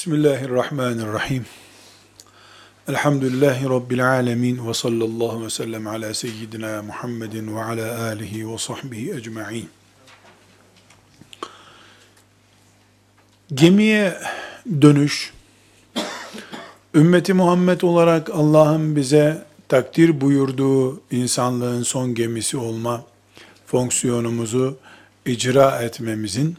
Bismillahirrahmanirrahim. Elhamdülillahi Rabbil alemin ve sallallahu ve sellem ala seyyidina Muhammedin ve ala alihi ve sahbihi ecma'in. Gemiye dönüş, ümmeti Muhammed olarak Allah'ın bize takdir buyurduğu insanlığın son gemisi olma fonksiyonumuzu icra etmemizin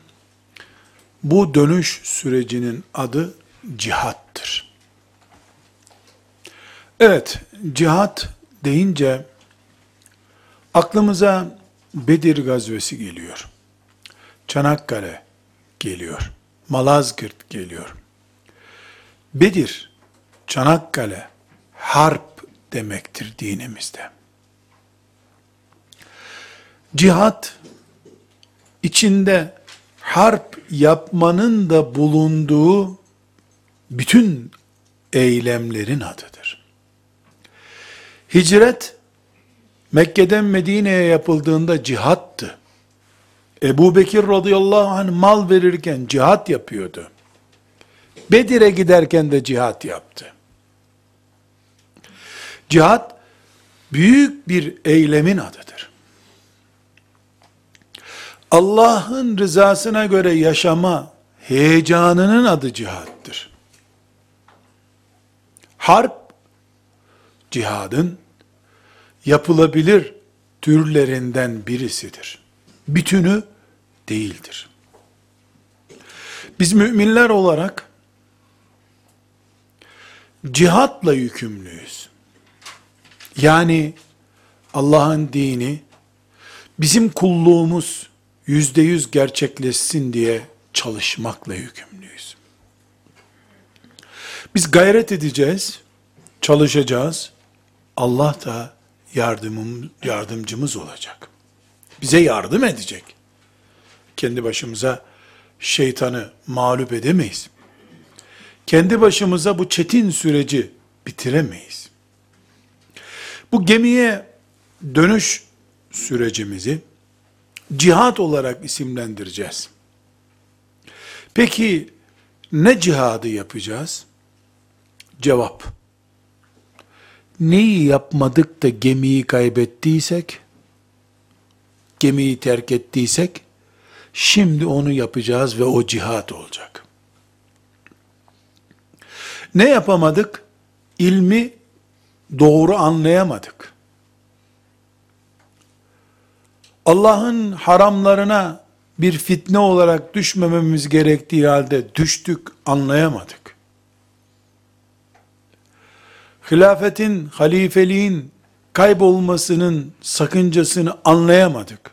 bu dönüş sürecinin adı cihattır. Evet, cihat deyince aklımıza Bedir gazvesi geliyor. Çanakkale geliyor. Malazgirt geliyor. Bedir, Çanakkale, harp demektir dinimizde. Cihat içinde harp yapmanın da bulunduğu bütün eylemlerin adıdır. Hicret Mekke'den Medine'ye yapıldığında cihattı. Ebu Bekir radıyallahu anh mal verirken cihat yapıyordu. Bedir'e giderken de cihat yaptı. Cihat büyük bir eylemin adıdır. Allah'ın rızasına göre yaşama heyecanının adı cihattır. Harp, cihadın yapılabilir türlerinden birisidir. Bütünü değildir. Biz müminler olarak cihatla yükümlüyüz. Yani Allah'ın dini bizim kulluğumuz yüzde yüz gerçekleşsin diye çalışmakla yükümlüyüz. Biz gayret edeceğiz, çalışacağız. Allah da yardımım, yardımcımız olacak. Bize yardım edecek. Kendi başımıza şeytanı mağlup edemeyiz. Kendi başımıza bu çetin süreci bitiremeyiz. Bu gemiye dönüş sürecimizi cihat olarak isimlendireceğiz. Peki ne cihadı yapacağız? Cevap. Neyi yapmadık da gemiyi kaybettiysek, gemiyi terk ettiysek, şimdi onu yapacağız ve o cihat olacak. Ne yapamadık? İlmi doğru anlayamadık. Allah'ın haramlarına bir fitne olarak düşmememiz gerektiği halde düştük, anlayamadık. Hilafetin, halifeliğin kaybolmasının sakıncasını anlayamadık.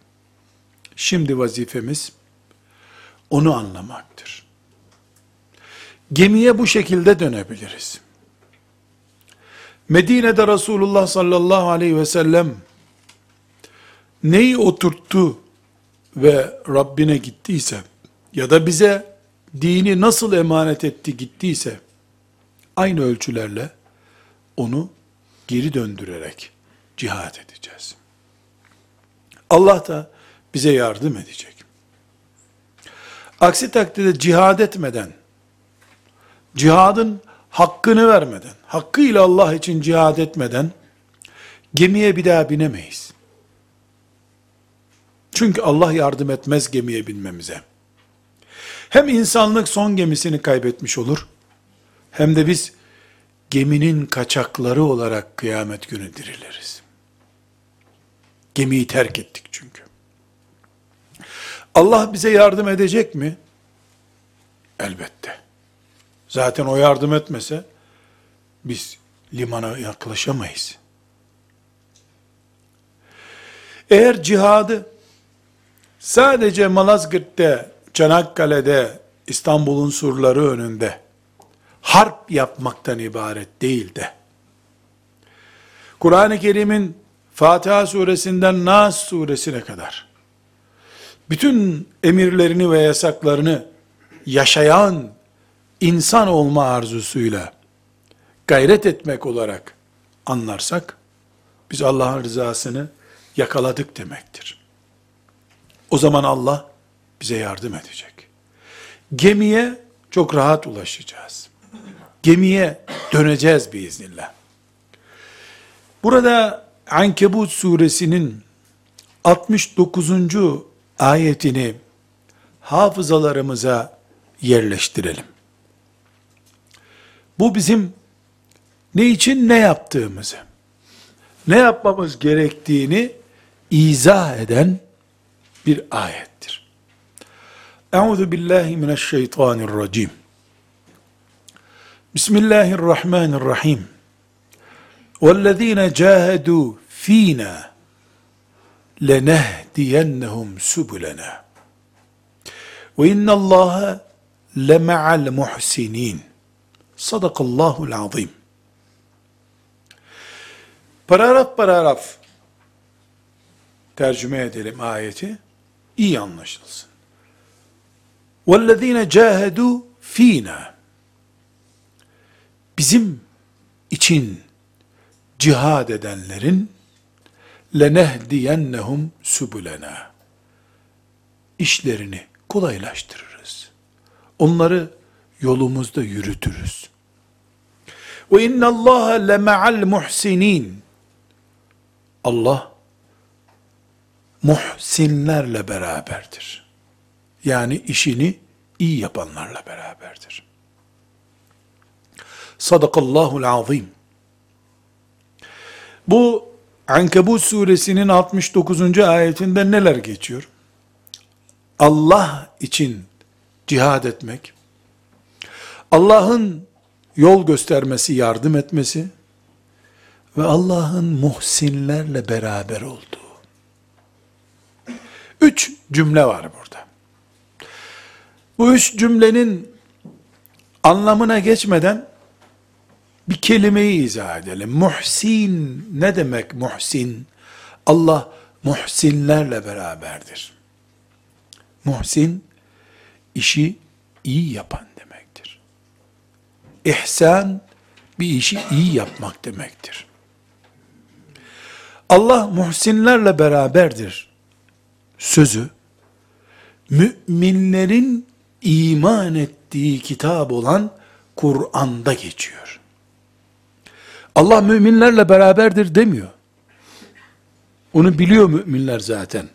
Şimdi vazifemiz onu anlamaktır. Gemiye bu şekilde dönebiliriz. Medine'de Resulullah sallallahu aleyhi ve sellem neyi oturttu ve Rabbine gittiyse ya da bize dini nasıl emanet etti gittiyse aynı ölçülerle onu geri döndürerek cihad edeceğiz. Allah da bize yardım edecek. Aksi takdirde cihad etmeden, cihadın hakkını vermeden, hakkıyla Allah için cihad etmeden, gemiye bir daha binemeyiz. Çünkü Allah yardım etmez gemiye binmemize. Hem insanlık son gemisini kaybetmiş olur, hem de biz geminin kaçakları olarak kıyamet günü diriliriz. Gemiyi terk ettik çünkü. Allah bize yardım edecek mi? Elbette. Zaten o yardım etmese biz limana yaklaşamayız. Eğer cihadı sadece Malazgirt'te, Çanakkale'de, İstanbul'un surları önünde harp yapmaktan ibaret değil de, Kur'an-ı Kerim'in Fatiha suresinden Nas suresine kadar, bütün emirlerini ve yasaklarını yaşayan insan olma arzusuyla gayret etmek olarak anlarsak, biz Allah'ın rızasını yakaladık demektir. O zaman Allah bize yardım edecek. Gemiye çok rahat ulaşacağız. Gemiye döneceğiz biiznillah. Burada Ankebut suresinin 69. ayetini hafızalarımıza yerleştirelim. Bu bizim ne için ne yaptığımızı, ne yapmamız gerektiğini izah eden bir ayettir. Euzu billahi mineşşeytanirracim. Bismillahirrahmanirrahim. وَالَّذ۪ينَ جَاهَدُوا ف۪ينَا لَنَهْدِيَنَّهُمْ سُبُلَنَا وَاِنَّ اللّٰهَ لَمَعَ الْمُحْسِنِينَ Sadakallahul azim. Paragraf paragraf tercüme edelim ayeti. İyi anlaşılsın. وَالَّذ۪ينَ جَاهَدُوا ف۪ينَا Bizim için cihad edenlerin lenehdiyennehum subulena işlerini kolaylaştırırız. Onları yolumuzda yürütürüz. Ve innallaha lema'al muhsinin. Allah muhsinlerle beraberdir. Yani işini iyi yapanlarla beraberdir. Sadakallahul azim. Bu Ankebut suresinin 69. ayetinde neler geçiyor? Allah için cihad etmek, Allah'ın yol göstermesi, yardım etmesi ve Allah'ın muhsinlerle beraber olduğu. Üç cümle var burada. Bu üç cümlenin anlamına geçmeden bir kelimeyi izah edelim. Muhsin ne demek muhsin? Allah muhsinlerle beraberdir. Muhsin işi iyi yapan demektir. İhsan bir işi iyi yapmak demektir. Allah muhsinlerle beraberdir sözü müminlerin iman ettiği kitap olan Kur'an'da geçiyor. Allah müminlerle beraberdir demiyor. Onu biliyor müminler zaten.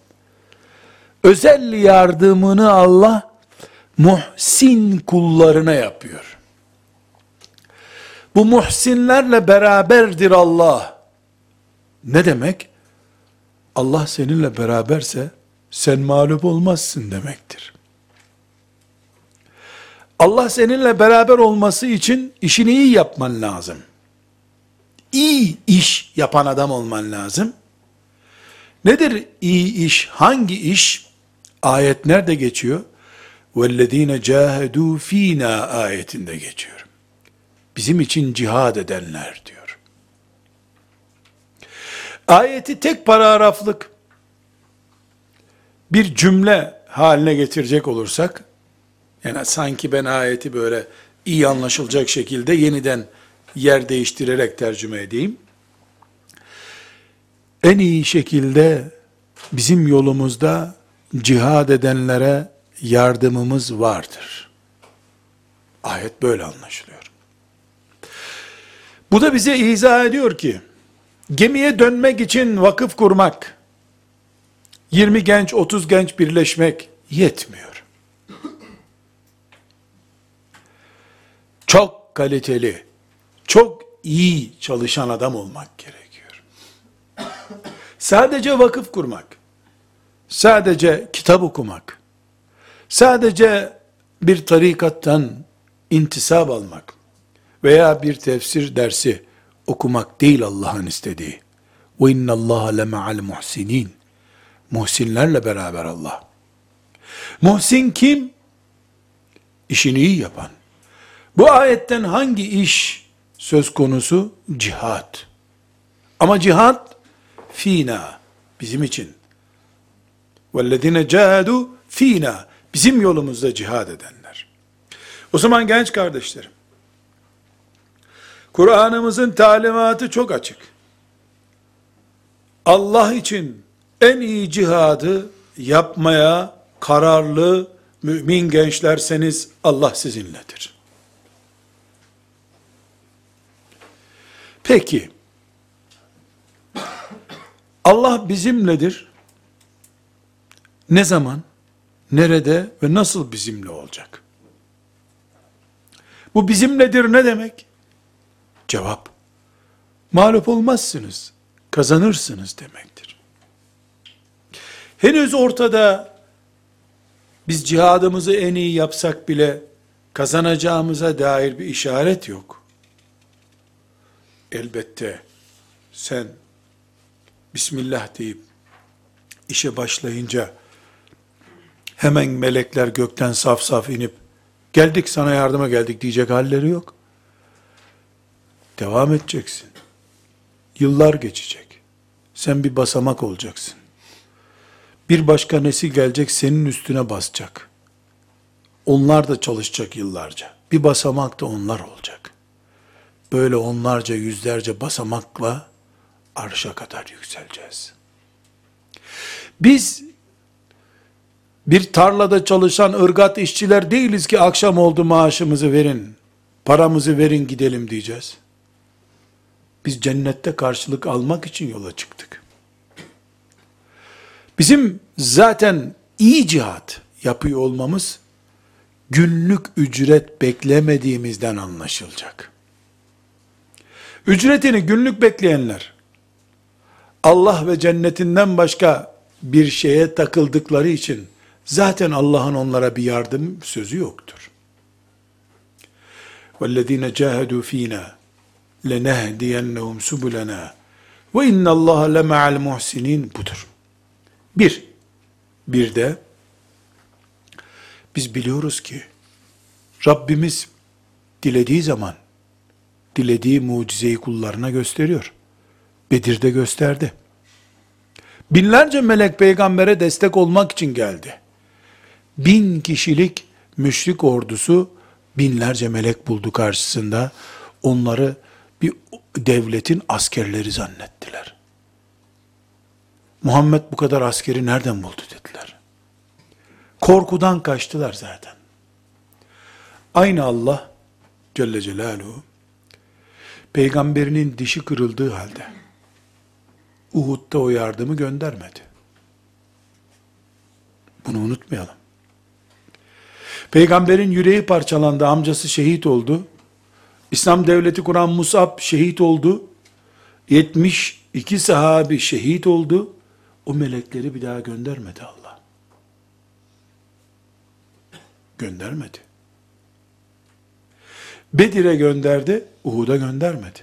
Özel yardımını Allah muhsin kullarına yapıyor. Bu muhsinlerle beraberdir Allah. Ne demek? Allah seninle beraberse sen mağlup olmazsın demektir. Allah seninle beraber olması için işini iyi yapman lazım. İyi iş yapan adam olman lazım. Nedir iyi iş? Hangi iş? Ayet nerede geçiyor? وَالَّذ۪ينَ جَاهَدُوا ف۪ينَا ayetinde geçiyor. Bizim için cihad edenler diyor. Ayeti tek paragraflık bir cümle haline getirecek olursak, yani sanki ben ayeti böyle iyi anlaşılacak şekilde yeniden yer değiştirerek tercüme edeyim. En iyi şekilde bizim yolumuzda cihad edenlere yardımımız vardır. Ayet böyle anlaşılıyor. Bu da bize izah ediyor ki, gemiye dönmek için vakıf kurmak, 20 genç, 30 genç birleşmek yetmiyor. Çok kaliteli, çok iyi çalışan adam olmak gerekiyor. Sadece vakıf kurmak, sadece kitap okumak, sadece bir tarikattan intisap almak veya bir tefsir dersi okumak değil Allah'ın istediği. Allah le ma'al muhsinin. Muhsinlerle beraber Allah. Muhsin kim? İşini iyi yapan. Bu ayetten hangi iş söz konusu? Cihat. Ama cihat fina bizim için. Vellezine cahadu fina bizim yolumuzda cihad edenler. O zaman genç kardeşlerim Kur'an'ımızın talimatı çok açık. Allah için en iyi cihadı yapmaya kararlı, mümin gençlerseniz Allah sizinledir. Peki, Allah bizimledir. Ne zaman, nerede ve nasıl bizimle olacak? Bu bizimledir ne demek? Cevap, mağlup olmazsınız, kazanırsınız demektir. Henüz ortada biz cihadımızı en iyi yapsak bile kazanacağımıza dair bir işaret yok. Elbette sen Bismillah deyip işe başlayınca hemen melekler gökten saf saf inip geldik sana yardıma geldik diyecek halleri yok. Devam edeceksin. Yıllar geçecek. Sen bir basamak olacaksın. Bir başka nesil gelecek senin üstüne basacak. Onlar da çalışacak yıllarca. Bir basamak da onlar olacak. Böyle onlarca yüzlerce basamakla arşa kadar yükseleceğiz. Biz bir tarlada çalışan ırgat işçiler değiliz ki akşam oldu maaşımızı verin, paramızı verin gidelim diyeceğiz. Biz cennette karşılık almak için yola çıktık. Bizim zaten iyi cihat yapıyor olmamız günlük ücret beklemediğimizden anlaşılacak. Ücretini günlük bekleyenler Allah ve cennetinden başka bir şeye takıldıkları için zaten Allah'ın onlara bir yardım sözü yoktur. وَالَّذ۪ينَ جَاهَدُوا ف۪ينَا لَنَهْدِيَنَّهُمْ سُبُلَنَا وَاِنَّ اللّٰهَ لَمَعَ الْمُحْسِنِينَ budur. Bir, bir de biz biliyoruz ki Rabbimiz dilediği zaman dilediği mucizeyi kullarına gösteriyor. Bedir'de gösterdi. Binlerce melek peygambere destek olmak için geldi. Bin kişilik müşrik ordusu binlerce melek buldu karşısında. Onları bir devletin askerleri zannettiler. Muhammed bu kadar askeri nereden buldu dediler. Korkudan kaçtılar zaten. Aynı Allah Celle Celaluhu peygamberinin dişi kırıldığı halde Uhud'da o yardımı göndermedi. Bunu unutmayalım. Peygamberin yüreği parçalandı, amcası şehit oldu. İslam devleti kuran Musab şehit oldu. 72 sahabi şehit oldu. O melekleri bir daha göndermedi Allah. Göndermedi. Bedir'e gönderdi, Uhud'a göndermedi.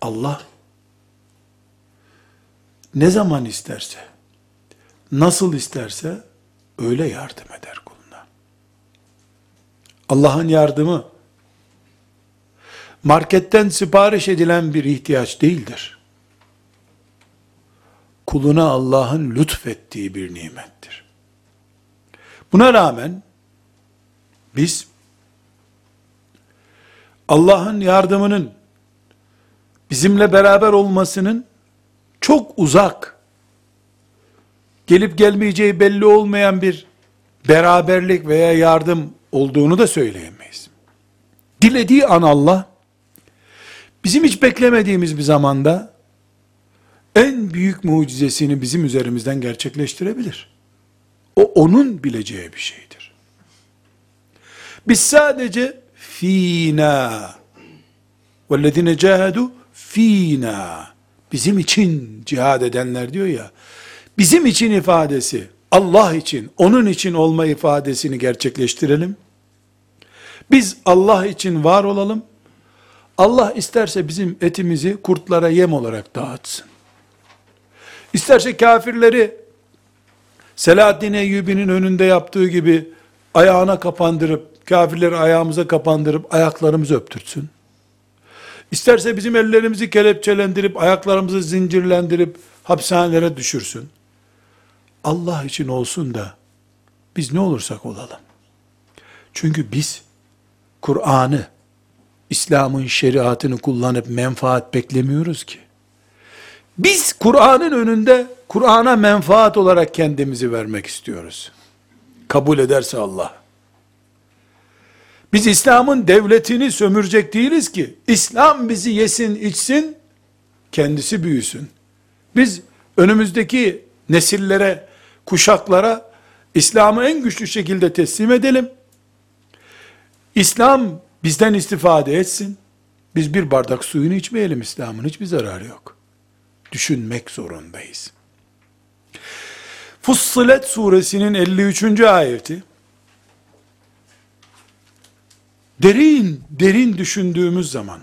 Allah ne zaman isterse, nasıl isterse öyle yardım eder kuluna. Allah'ın yardımı marketten sipariş edilen bir ihtiyaç değildir. Kuluna Allah'ın lütfettiği bir nimettir. Buna rağmen biz Allah'ın yardımının bizimle beraber olmasının çok uzak, gelip gelmeyeceği belli olmayan bir beraberlik veya yardım olduğunu da söyleyemeyiz. Dilediği an Allah, bizim hiç beklemediğimiz bir zamanda en büyük mucizesini bizim üzerimizden gerçekleştirebilir. O onun bileceği bir şeydir. Biz sadece fina vellezine cahadu fina bizim için cihad edenler diyor ya bizim için ifadesi Allah için, onun için olma ifadesini gerçekleştirelim. Biz Allah için var olalım. Allah isterse bizim etimizi kurtlara yem olarak dağıtsın İsterse kafirleri Selahaddin Eyyubi'nin önünde yaptığı gibi ayağına kapandırıp kafirleri ayağımıza kapandırıp ayaklarımızı öptürtsün İsterse bizim ellerimizi kelepçelendirip, ayaklarımızı zincirlendirip, hapishanelere düşürsün. Allah için olsun da, biz ne olursak olalım. Çünkü biz, Kur'an'ı, İslam'ın şeriatını kullanıp menfaat beklemiyoruz ki. Biz Kur'an'ın önünde Kur'an'a menfaat olarak kendimizi vermek istiyoruz. Kabul ederse Allah. Biz İslam'ın devletini sömürecek değiliz ki. İslam bizi yesin, içsin, kendisi büyüsün. Biz önümüzdeki nesillere, kuşaklara İslam'ı en güçlü şekilde teslim edelim. İslam bizden istifade etsin. Biz bir bardak suyunu içmeyelim İslam'ın hiçbir zararı yok. Düşünmek zorundayız. Fussilet suresinin 53. ayeti derin derin düşündüğümüz zaman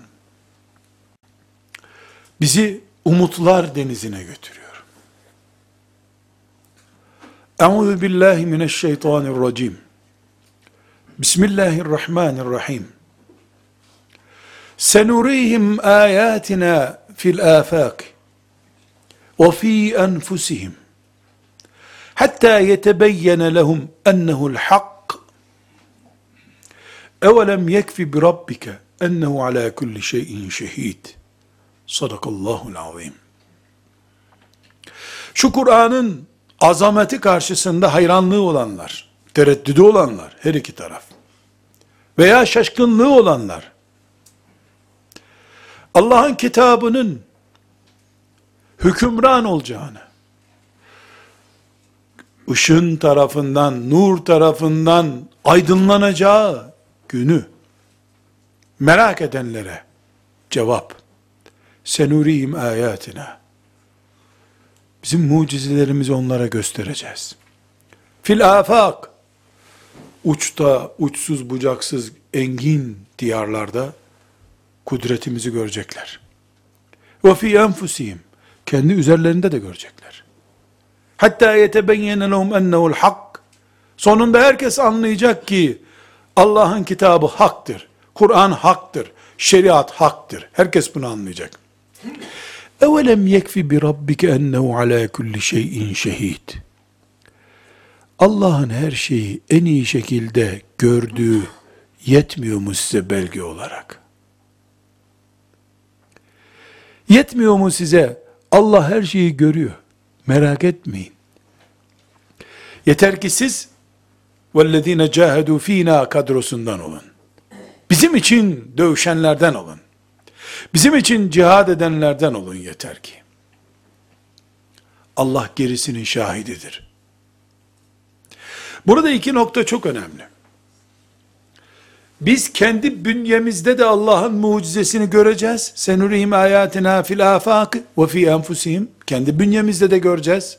bizi umutlar denizine götürüyor. Euzu billahi mineşşeytanirracim. Bismillahirrahmanirrahim. Senurihim ayatina fil afak ve fi enfusihim hatta yetebeyyene lehum ennehu'l hak Evelem yekfi bi rabbike ennehu ala kulli şeyin şehid. Sadakallahul azim. Şu Kur'an'ın azameti karşısında hayranlığı olanlar, tereddüdü olanlar, her iki taraf veya şaşkınlığı olanlar, Allah'ın kitabının hükümran olacağını, ışın tarafından, nur tarafından aydınlanacağı günü merak edenlere cevap senurihim ayatina bizim mucizelerimizi onlara göstereceğiz. Fil afak uçta, uçsuz bucaksız engin diyarlarda kudretimizi görecekler. Ve fi enfusihim kendi üzerlerinde de görecekler. Hatta yetebeyyene lehum ennehu'l hak. Sonunda herkes anlayacak ki Allah'ın kitabı haktır. Kur'an haktır. Şeriat haktır. Herkes bunu anlayacak. Evelem yekfi bi rabbike ennehu ala kulli şeyin şehid. Allah'ın her şeyi en iyi şekilde gördüğü yetmiyor mu size belge olarak? Yetmiyor mu size? Allah her şeyi görüyor. Merak etmeyin. Yeter ki siz وَالَّذ۪ينَ جَاهَدُوا ف۪ينَا kadrosundan olun. Bizim için dövüşenlerden olun. Bizim için cihad edenlerden olun yeter ki. Allah gerisinin şahididir. Burada iki nokta çok önemli. Biz kendi bünyemizde de Allah'ın mucizesini göreceğiz. Senurihim ayatina fil afak ve fi enfusihim. Kendi bünyemizde de göreceğiz.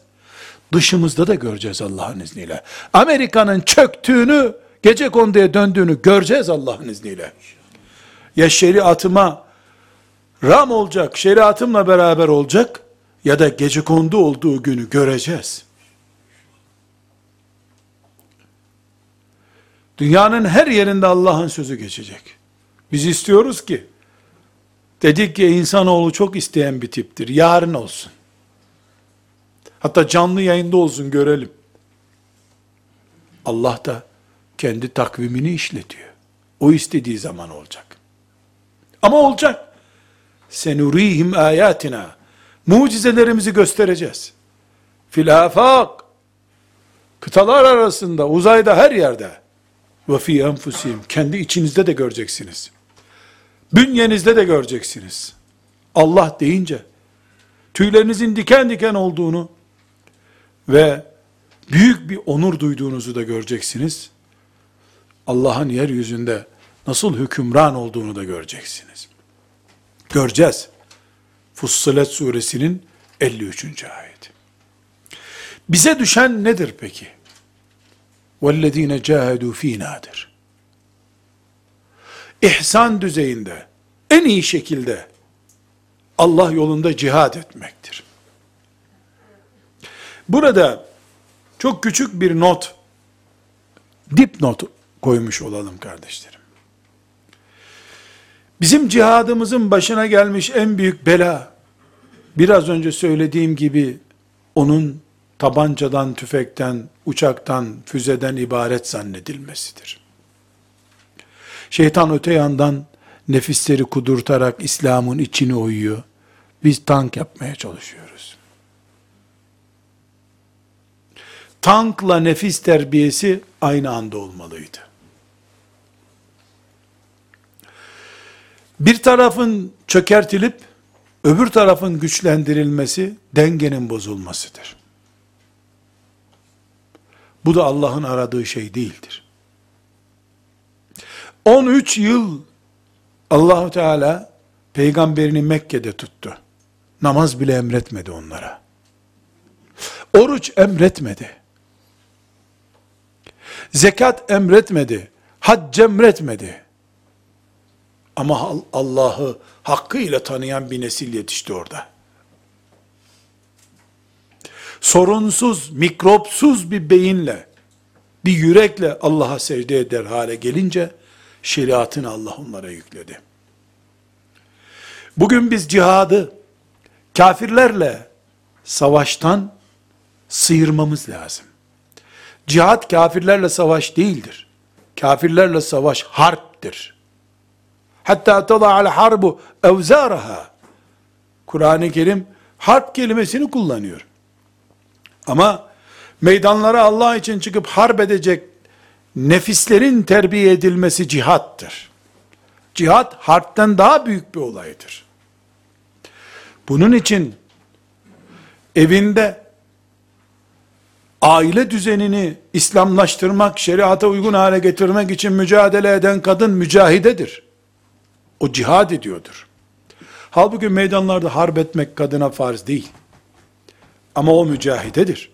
Dışımızda da göreceğiz Allah'ın izniyle. Amerika'nın çöktüğünü, gece konduya döndüğünü göreceğiz Allah'ın izniyle. Ya şeriatıma ram olacak, şeriatımla beraber olacak ya da gece kondu olduğu günü göreceğiz. Dünyanın her yerinde Allah'ın sözü geçecek. Biz istiyoruz ki, dedik ki insanoğlu çok isteyen bir tiptir. Yarın olsun. Hatta canlı yayında olsun görelim. Allah da kendi takvimini işletiyor. O istediği zaman olacak. Ama olacak. Senurihim ayatina. Mucizelerimizi göstereceğiz. Fil afak. Kıtalar arasında, uzayda her yerde. Ve fi enfusihim. Kendi içinizde de göreceksiniz. Bünyenizde de göreceksiniz. Allah deyince, tüylerinizin diken diken olduğunu, ve büyük bir onur duyduğunuzu da göreceksiniz. Allah'ın yeryüzünde nasıl hükümran olduğunu da göreceksiniz. Göreceğiz. Fussilet suresinin 53. ayeti. Bize düşen nedir peki? وَالَّذ۪ينَ جَاهَدُوا ف۪ينَاdır. İhsan düzeyinde, en iyi şekilde Allah yolunda cihad etmektir. Burada çok küçük bir not, dipnot koymuş olalım kardeşlerim. Bizim cihadımızın başına gelmiş en büyük bela, biraz önce söylediğim gibi onun tabancadan, tüfekten, uçaktan, füzeden ibaret zannedilmesidir. Şeytan öte yandan nefisleri kudurtarak İslam'ın içini oyuyor. Biz tank yapmaya çalışıyoruz. tankla nefis terbiyesi aynı anda olmalıydı. Bir tarafın çökertilip öbür tarafın güçlendirilmesi dengenin bozulmasıdır. Bu da Allah'ın aradığı şey değildir. 13 yıl Allahu Teala peygamberini Mekke'de tuttu. Namaz bile emretmedi onlara. Oruç emretmedi. Zekat emretmedi. Hac emretmedi. Ama Allah'ı hakkıyla tanıyan bir nesil yetişti orada. Sorunsuz, mikropsuz bir beyinle, bir yürekle Allah'a secde eder hale gelince, şeriatını Allah onlara yükledi. Bugün biz cihadı, kafirlerle savaştan sıyırmamız lazım. Cihat kafirlerle savaş değildir. Kafirlerle savaş harptir. Hatta tada'al harbu evzaraha. Kur'an-ı Kerim harp kelimesini kullanıyor. Ama meydanlara Allah için çıkıp harp edecek nefislerin terbiye edilmesi cihattır. Cihat harpten daha büyük bir olaydır. Bunun için evinde aile düzenini İslamlaştırmak, şeriata uygun hale getirmek için mücadele eden kadın mücahidedir. O cihad ediyordur. Halbuki meydanlarda harp etmek kadına farz değil. Ama o mücahidedir.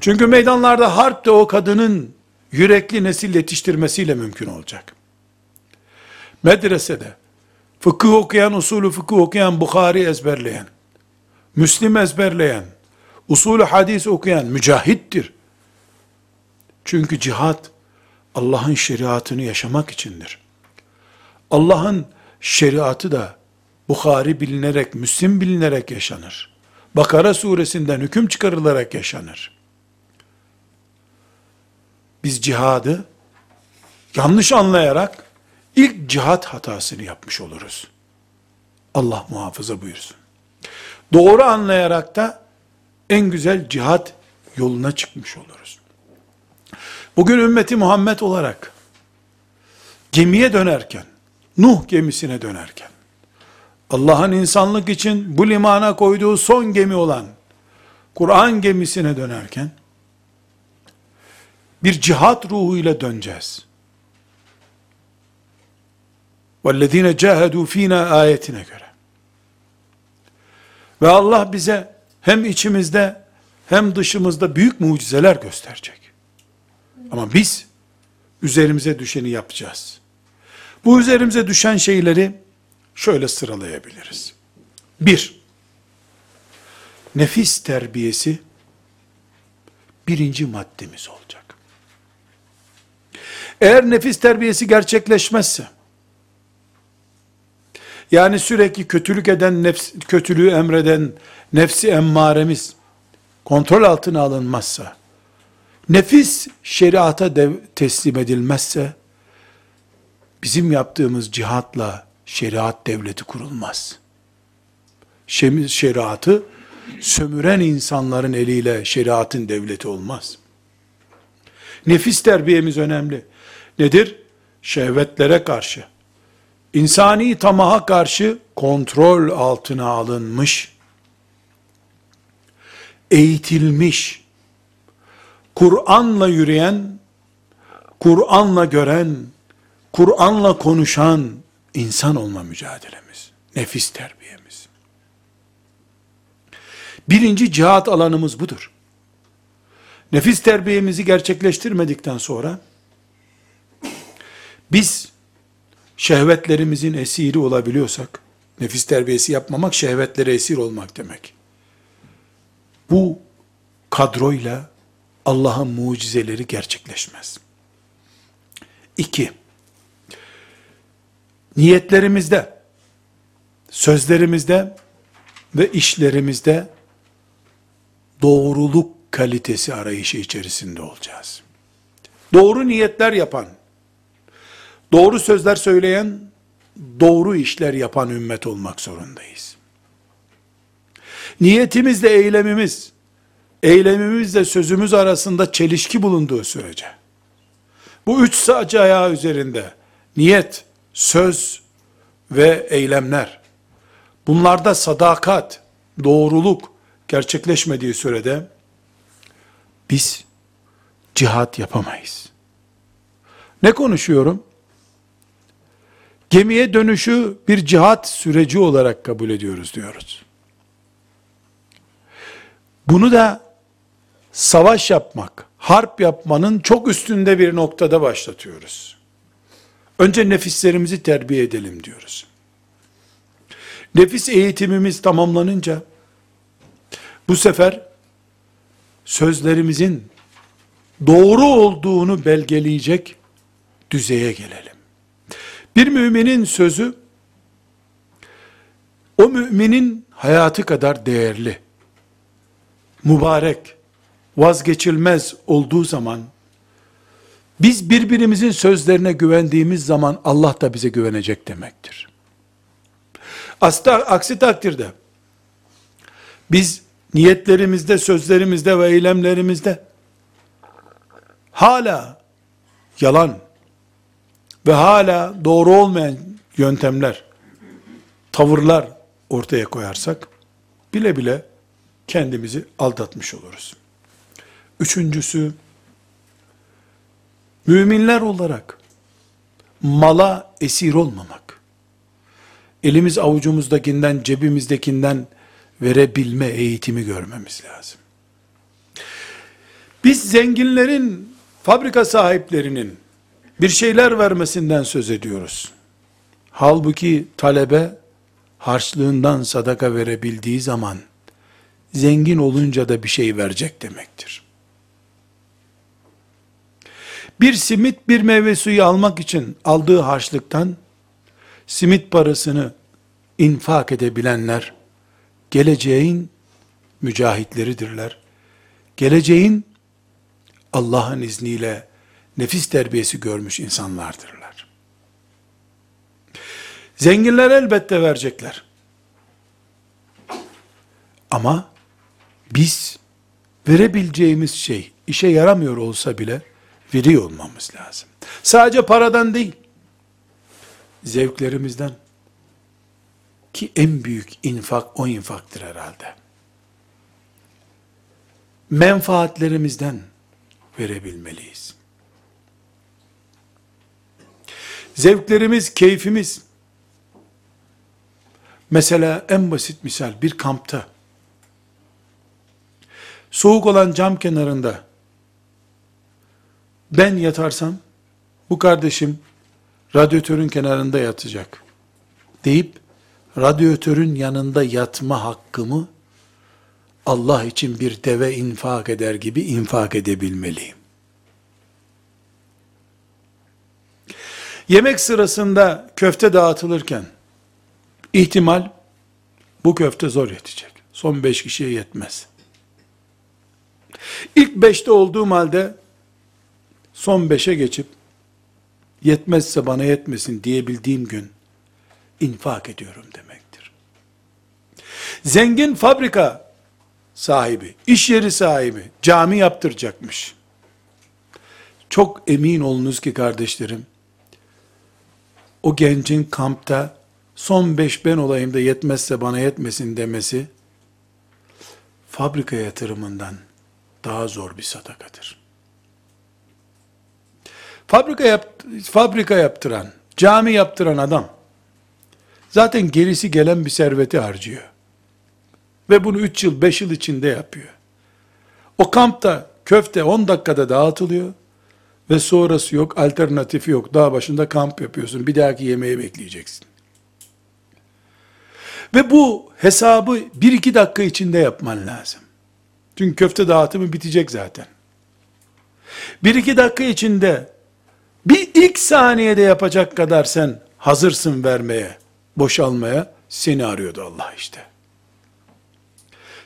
Çünkü meydanlarda harp de o kadının yürekli nesil yetiştirmesiyle mümkün olacak. Medresede fıkıh okuyan, usulü fıkıh okuyan, Bukhari ezberleyen, Müslim ezberleyen, usulü hadis okuyan mücahittir. Çünkü cihat Allah'ın şeriatını yaşamak içindir. Allah'ın şeriatı da Bukhari bilinerek, Müslim bilinerek yaşanır. Bakara suresinden hüküm çıkarılarak yaşanır. Biz cihadı yanlış anlayarak ilk cihat hatasını yapmış oluruz. Allah muhafaza buyursun. Doğru anlayarak da en güzel cihat yoluna çıkmış oluruz. Bugün ümmeti Muhammed olarak gemiye dönerken, Nuh gemisine dönerken, Allah'ın insanlık için bu limana koyduğu son gemi olan Kur'an gemisine dönerken, bir cihat ruhuyla döneceğiz. وَالَّذ۪ينَ جَاهَدُوا ف۪ينَا ayetine göre. Ve Allah bize hem içimizde hem dışımızda büyük mucizeler gösterecek. Ama biz üzerimize düşeni yapacağız. Bu üzerimize düşen şeyleri şöyle sıralayabiliriz. Bir, nefis terbiyesi birinci maddemiz olacak. Eğer nefis terbiyesi gerçekleşmezse, yani sürekli kötülük eden, nefs, kötülüğü emreden nefsi emmaremiz kontrol altına alınmazsa, nefis şeriata dev, teslim edilmezse, bizim yaptığımız cihatla şeriat devleti kurulmaz. Şeriatı sömüren insanların eliyle şeriatın devleti olmaz. Nefis terbiyemiz önemli. Nedir? Şehvetlere karşı, insani tamaha karşı kontrol altına alınmış, eğitilmiş, Kur'an'la yürüyen, Kur'an'la gören, Kur'an'la konuşan insan olma mücadelemiz, nefis terbiyemiz. Birinci cihat alanımız budur. Nefis terbiyemizi gerçekleştirmedikten sonra, biz şehvetlerimizin esiri olabiliyorsak, nefis terbiyesi yapmamak şehvetlere esir olmak demek. Bu kadroyla Allah'ın mucizeleri gerçekleşmez. İki, niyetlerimizde, sözlerimizde ve işlerimizde doğruluk kalitesi arayışı içerisinde olacağız. Doğru niyetler yapan, doğru sözler söyleyen, doğru işler yapan ümmet olmak zorundayız. Niyetimizle eylemimiz eylemimizle sözümüz arasında çelişki bulunduğu sürece, bu üç saç ayağı üzerinde niyet, söz ve eylemler, bunlarda sadakat, doğruluk gerçekleşmediği sürede, biz cihat yapamayız. Ne konuşuyorum? Gemiye dönüşü bir cihat süreci olarak kabul ediyoruz diyoruz. Bunu da savaş yapmak, harp yapmanın çok üstünde bir noktada başlatıyoruz. Önce nefislerimizi terbiye edelim diyoruz. Nefis eğitimimiz tamamlanınca bu sefer sözlerimizin doğru olduğunu belgeleyecek düzeye gelelim. Bir müminin sözü o müminin hayatı kadar değerli, mübarek, vazgeçilmez olduğu zaman biz birbirimizin sözlerine güvendiğimiz zaman Allah da bize güvenecek demektir. Asla, aksi takdirde biz niyetlerimizde, sözlerimizde ve eylemlerimizde hala yalan ve hala doğru olmayan yöntemler, tavırlar ortaya koyarsak bile bile kendimizi aldatmış oluruz. Üçüncüsü, müminler olarak mala esir olmamak. Elimiz avucumuzdakinden, cebimizdekinden verebilme eğitimi görmemiz lazım. Biz zenginlerin, fabrika sahiplerinin bir şeyler vermesinden söz ediyoruz. Halbuki talebe harçlığından sadaka verebildiği zaman zengin olunca da bir şey verecek demektir. Bir simit bir meyve suyu almak için aldığı harçlıktan simit parasını infak edebilenler geleceğin mücahitleridirler. Geleceğin Allah'ın izniyle nefis terbiyesi görmüş insanlardırlar. Zenginler elbette verecekler. Ama biz verebileceğimiz şey işe yaramıyor olsa bile veriyor olmamız lazım. Sadece paradan değil, zevklerimizden ki en büyük infak o infaktır herhalde. Menfaatlerimizden verebilmeliyiz. Zevklerimiz, keyfimiz. Mesela en basit misal bir kampta soğuk olan cam kenarında ben yatarsam bu kardeşim radyatörün kenarında yatacak deyip radyatörün yanında yatma hakkımı Allah için bir deve infak eder gibi infak edebilmeliyim. Yemek sırasında köfte dağıtılırken ihtimal bu köfte zor yetecek. Son beş kişiye yetmez. İlk beşte olduğum halde son beşe geçip yetmezse bana yetmesin diyebildiğim gün infak ediyorum demektir. Zengin fabrika sahibi, iş yeri sahibi cami yaptıracakmış. Çok emin olunuz ki kardeşlerim, o gencin kampta son beş ben olayım da yetmezse bana yetmesin demesi, fabrika yatırımından daha zor bir sadakadır. Fabrika, yap, fabrika yaptıran, cami yaptıran adam, zaten gerisi gelen bir serveti harcıyor. Ve bunu 3 yıl, 5 yıl içinde yapıyor. O kampta köfte 10 dakikada dağıtılıyor ve sonrası yok, alternatifi yok. Dağ başında kamp yapıyorsun. Bir dahaki yemeği bekleyeceksin. Ve bu hesabı 1-2 dakika içinde yapman lazım. Çünkü köfte dağıtımı bitecek zaten. 1-2 dakika içinde bir ilk saniyede yapacak kadar sen hazırsın vermeye, boşalmaya, seni arıyordu Allah işte.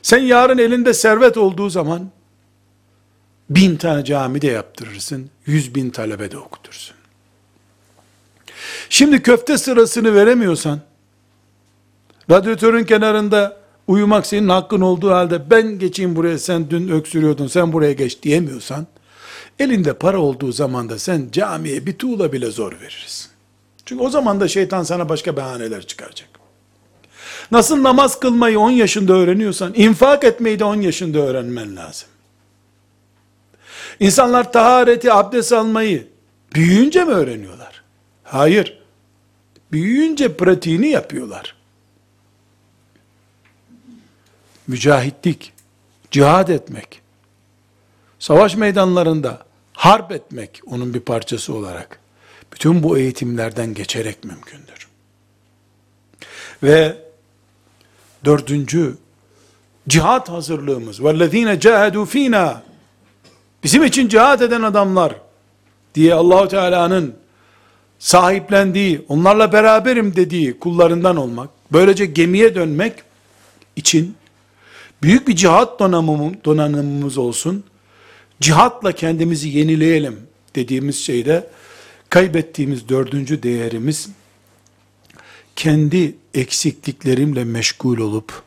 Sen yarın elinde servet olduğu zaman, bin tane cami de yaptırırsın, yüz bin talebe de okutursun. Şimdi köfte sırasını veremiyorsan, radyatörün kenarında uyumak senin hakkın olduğu halde ben geçeyim buraya sen dün öksürüyordun sen buraya geç diyemiyorsan, elinde para olduğu zaman da sen camiye bir tuğla bile zor verirsin. Çünkü o zaman da şeytan sana başka bahaneler çıkaracak. Nasıl namaz kılmayı 10 yaşında öğreniyorsan, infak etmeyi de 10 yaşında öğrenmen lazım. İnsanlar tahareti, abdest almayı büyüyünce mi öğreniyorlar? Hayır. Büyüyünce pratiğini yapıyorlar. Mücahitlik, cihad etmek, savaş meydanlarında harp etmek onun bir parçası olarak bütün bu eğitimlerden geçerek mümkündür. Ve dördüncü cihat hazırlığımız وَالَّذ۪ينَ جَاهَدُوا ف۪ينَا Bizim için cihat eden adamlar diye Allahu Teala'nın sahiplendiği, onlarla beraberim dediği kullarından olmak, böylece gemiye dönmek için büyük bir cihat donanımımız, donanımımız olsun. Cihatla kendimizi yenileyelim dediğimiz şeyde kaybettiğimiz dördüncü değerimiz kendi eksikliklerimle meşgul olup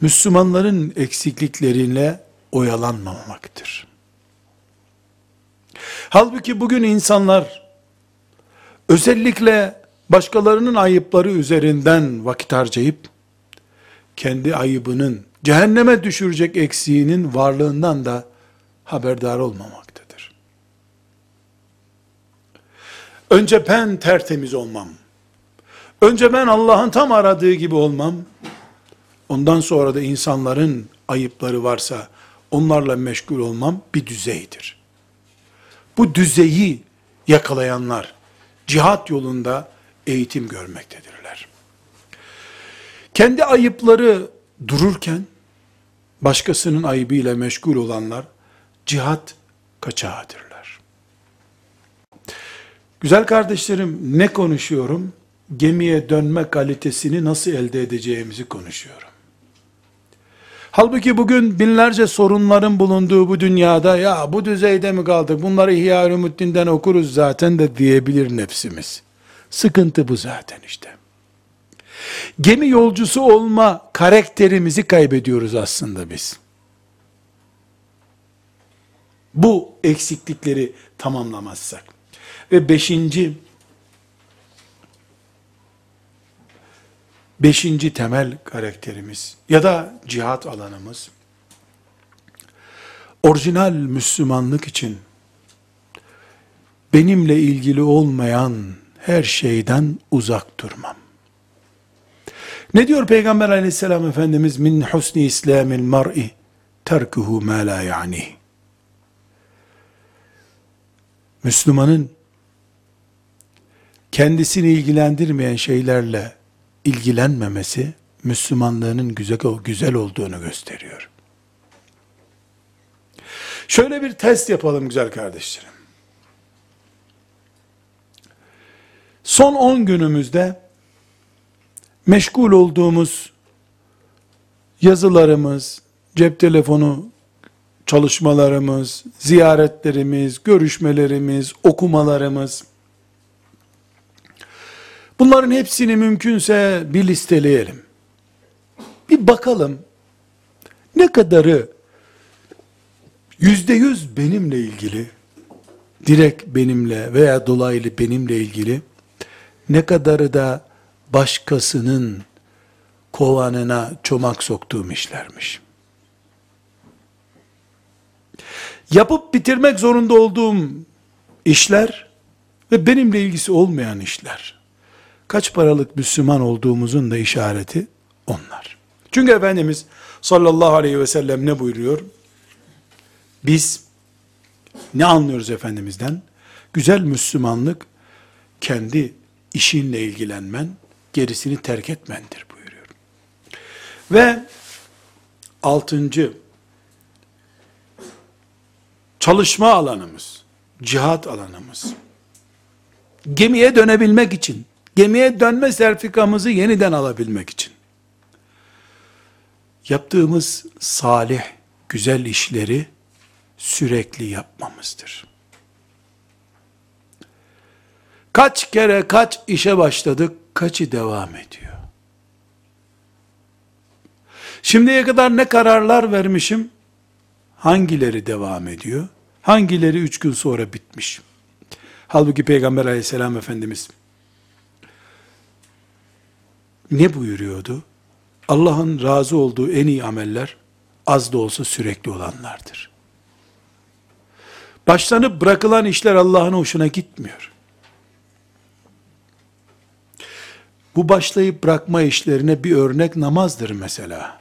Müslümanların eksiklikleriyle oyalanmamaktır. Halbuki bugün insanlar özellikle başkalarının ayıpları üzerinden vakit harcayıp kendi ayıbının cehenneme düşürecek eksiğinin varlığından da haberdar olmamaktadır. Önce ben tertemiz olmam. Önce ben Allah'ın tam aradığı gibi olmam. Ondan sonra da insanların ayıpları varsa onlarla meşgul olmam bir düzeydir. Bu düzeyi yakalayanlar cihat yolunda eğitim görmektedirler. Kendi ayıpları dururken başkasının ayıbıyla meşgul olanlar cihat kaçağıdırlar. Güzel kardeşlerim ne konuşuyorum? Gemiye dönme kalitesini nasıl elde edeceğimizi konuşuyorum. Halbuki bugün binlerce sorunların bulunduğu bu dünyada ya bu düzeyde mi kaldık bunları İhya-ı Ümiddin'den okuruz zaten de diyebilir nefsimiz. Sıkıntı bu zaten işte. Gemi yolcusu olma karakterimizi kaybediyoruz aslında biz. Bu eksiklikleri tamamlamazsak. Ve beşinci, beşinci temel karakterimiz ya da cihat alanımız, orijinal Müslümanlık için benimle ilgili olmayan her şeyden uzak durmam. Ne diyor Peygamber aleyhisselam Efendimiz? Min husni islamil mar'i terkuhu ma la yani. Müslümanın kendisini ilgilendirmeyen şeylerle ilgilenmemesi Müslümanlığının güzel, güzel olduğunu gösteriyor. Şöyle bir test yapalım güzel kardeşlerim. Son 10 günümüzde meşgul olduğumuz yazılarımız, cep telefonu çalışmalarımız, ziyaretlerimiz, görüşmelerimiz, okumalarımız, bunların hepsini mümkünse bir listeleyelim. Bir bakalım, ne kadarı yüzde yüz benimle ilgili, direkt benimle veya dolaylı benimle ilgili, ne kadarı da başkasının kovanına çomak soktuğum işlermiş. Yapıp bitirmek zorunda olduğum işler ve benimle ilgisi olmayan işler. Kaç paralık Müslüman olduğumuzun da işareti onlar. Çünkü Efendimiz sallallahu aleyhi ve sellem ne buyuruyor? Biz ne anlıyoruz Efendimiz'den? Güzel Müslümanlık kendi işinle ilgilenmen, gerisini terk etmendir buyuruyor. Ve altıncı, çalışma alanımız, cihat alanımız, gemiye dönebilmek için, gemiye dönme sertifikamızı yeniden alabilmek için, yaptığımız salih, güzel işleri sürekli yapmamızdır. Kaç kere kaç işe başladık, kaçı devam ediyor? Şimdiye kadar ne kararlar vermişim? Hangileri devam ediyor? Hangileri üç gün sonra bitmiş? Halbuki Peygamber aleyhisselam Efendimiz ne buyuruyordu? Allah'ın razı olduğu en iyi ameller az da olsa sürekli olanlardır. Başlanıp bırakılan işler Allah'ın hoşuna gitmiyor. Bu başlayıp bırakma işlerine bir örnek namazdır mesela.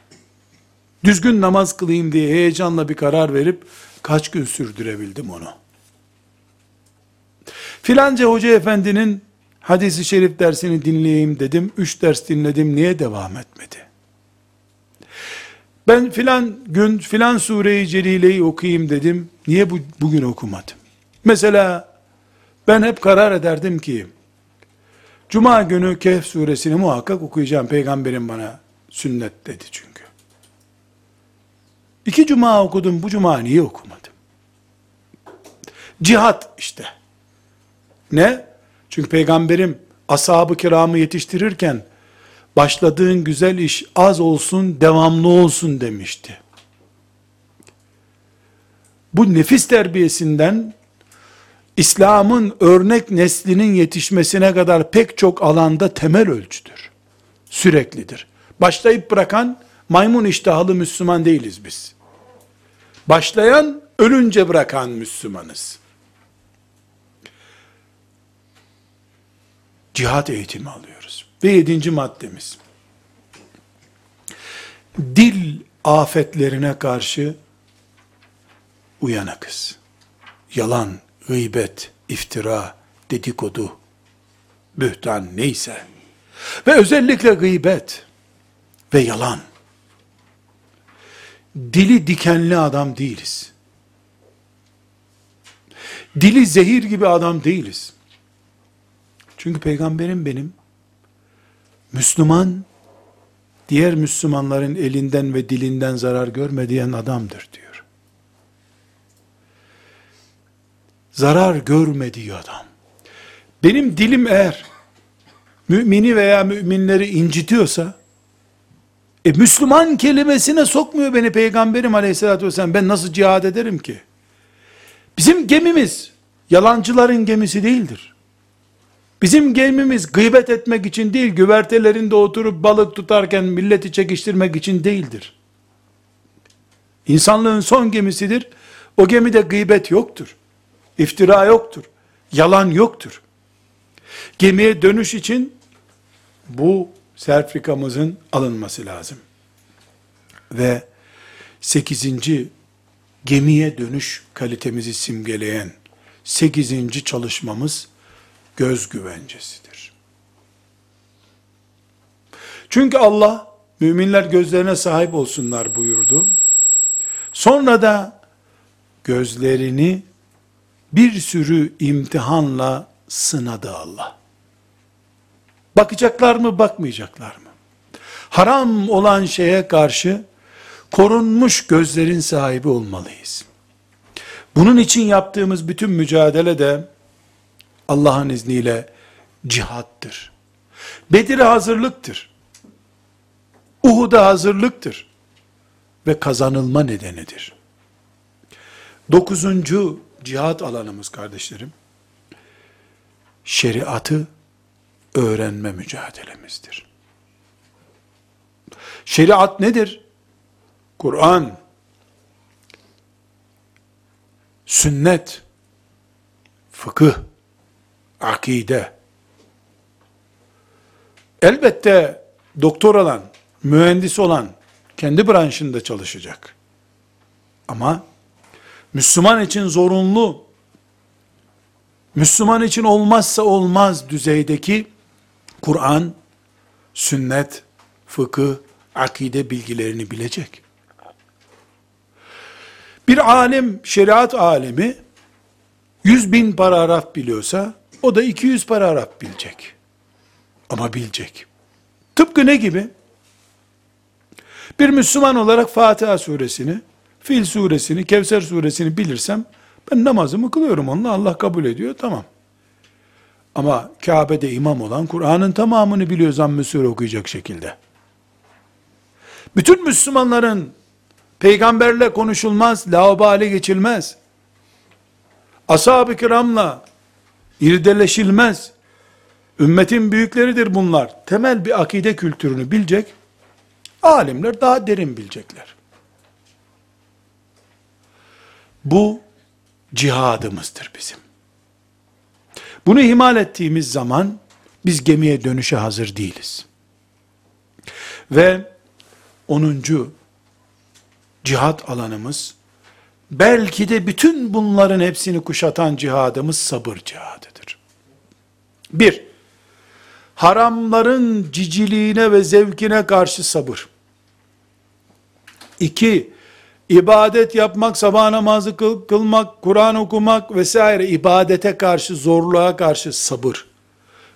Düzgün namaz kılayım diye heyecanla bir karar verip kaç gün sürdürebildim onu. Filanca hoca efendinin hadisi şerif dersini dinleyeyim dedim. Üç ders dinledim. Niye devam etmedi? Ben filan gün filan sureyi celileyi okuyayım dedim. Niye bu, bugün okumadım? Mesela ben hep karar ederdim ki Cuma günü Kehf suresini muhakkak okuyacağım. Peygamberim bana sünnet dedi çünkü. İki cuma okudum. Bu cuma niye okumadım? Cihat işte. Ne? Çünkü peygamberim ashab-ı kiramı yetiştirirken başladığın güzel iş az olsun, devamlı olsun demişti. Bu nefis terbiyesinden İslam'ın örnek neslinin yetişmesine kadar pek çok alanda temel ölçüdür. Süreklidir. Başlayıp bırakan maymun iştahlı Müslüman değiliz biz. Başlayan ölünce bırakan Müslümanız. Cihat eğitimi alıyoruz. Ve yedinci maddemiz. Dil afetlerine karşı uyanıkız. Yalan, gıybet, iftira, dedikodu, bühtan neyse. Ve özellikle gıybet ve yalan. Dili dikenli adam değiliz. Dili zehir gibi adam değiliz. Çünkü peygamberim benim Müslüman diğer Müslümanların elinden ve dilinden zarar görmediğin adamdır diyor. Zarar görmediği adam. Benim dilim eğer mümini veya müminleri incitiyorsa e, Müslüman kelimesine sokmuyor beni peygamberim aleyhissalatü vesselam. Ben nasıl cihad ederim ki? Bizim gemimiz yalancıların gemisi değildir. Bizim gemimiz gıybet etmek için değil, güvertelerinde oturup balık tutarken milleti çekiştirmek için değildir. İnsanlığın son gemisidir. O gemide gıybet yoktur. İftira yoktur. Yalan yoktur. Gemiye dönüş için bu sertifikamızın alınması lazım. Ve sekizinci gemiye dönüş kalitemizi simgeleyen sekizinci çalışmamız göz güvencesidir. Çünkü Allah müminler gözlerine sahip olsunlar buyurdu. Sonra da gözlerini bir sürü imtihanla sınadı Allah. Bakacaklar mı, bakmayacaklar mı? Haram olan şeye karşı korunmuş gözlerin sahibi olmalıyız. Bunun için yaptığımız bütün mücadele de Allah'ın izniyle cihattır. Bedir'e hazırlıktır. Uhud'a hazırlıktır. Ve kazanılma nedenidir. Dokuzuncu cihat alanımız kardeşlerim, şeriatı öğrenme mücadelemizdir. Şeriat nedir? Kur'an, sünnet, fıkıh, akide. Elbette doktor olan, mühendis olan kendi branşında çalışacak. Ama Müslüman için zorunlu, Müslüman için olmazsa olmaz düzeydeki Kur'an, sünnet, fıkıh, akide bilgilerini bilecek. Bir alim, şeriat alemi, yüz bin paragraf biliyorsa, o da 200 paragraf bilecek. Ama bilecek. Tıpkı ne gibi? Bir Müslüman olarak Fatiha suresini, Fil suresini, Kevser suresini bilirsem, ben namazımı kılıyorum onunla, Allah kabul ediyor, tamam. Ama Kabe'de imam olan Kur'an'ın tamamını biliyor zamm-ı okuyacak şekilde. Bütün Müslümanların peygamberle konuşulmaz, laubali geçilmez. Ashab-ı kiramla irdeleşilmez. Ümmetin büyükleridir bunlar. Temel bir akide kültürünü bilecek. Alimler daha derin bilecekler. Bu cihadımızdır bizim. Bunu ihmal ettiğimiz zaman biz gemiye dönüşe hazır değiliz. Ve 10. cihat alanımız belki de bütün bunların hepsini kuşatan cihadımız sabır cihadıdır. Bir, haramların ciciliğine ve zevkine karşı sabır. İki, ibadet yapmak, sabah namazı kıl, kılmak, Kur'an okumak vesaire ibadete karşı, zorluğa karşı sabır.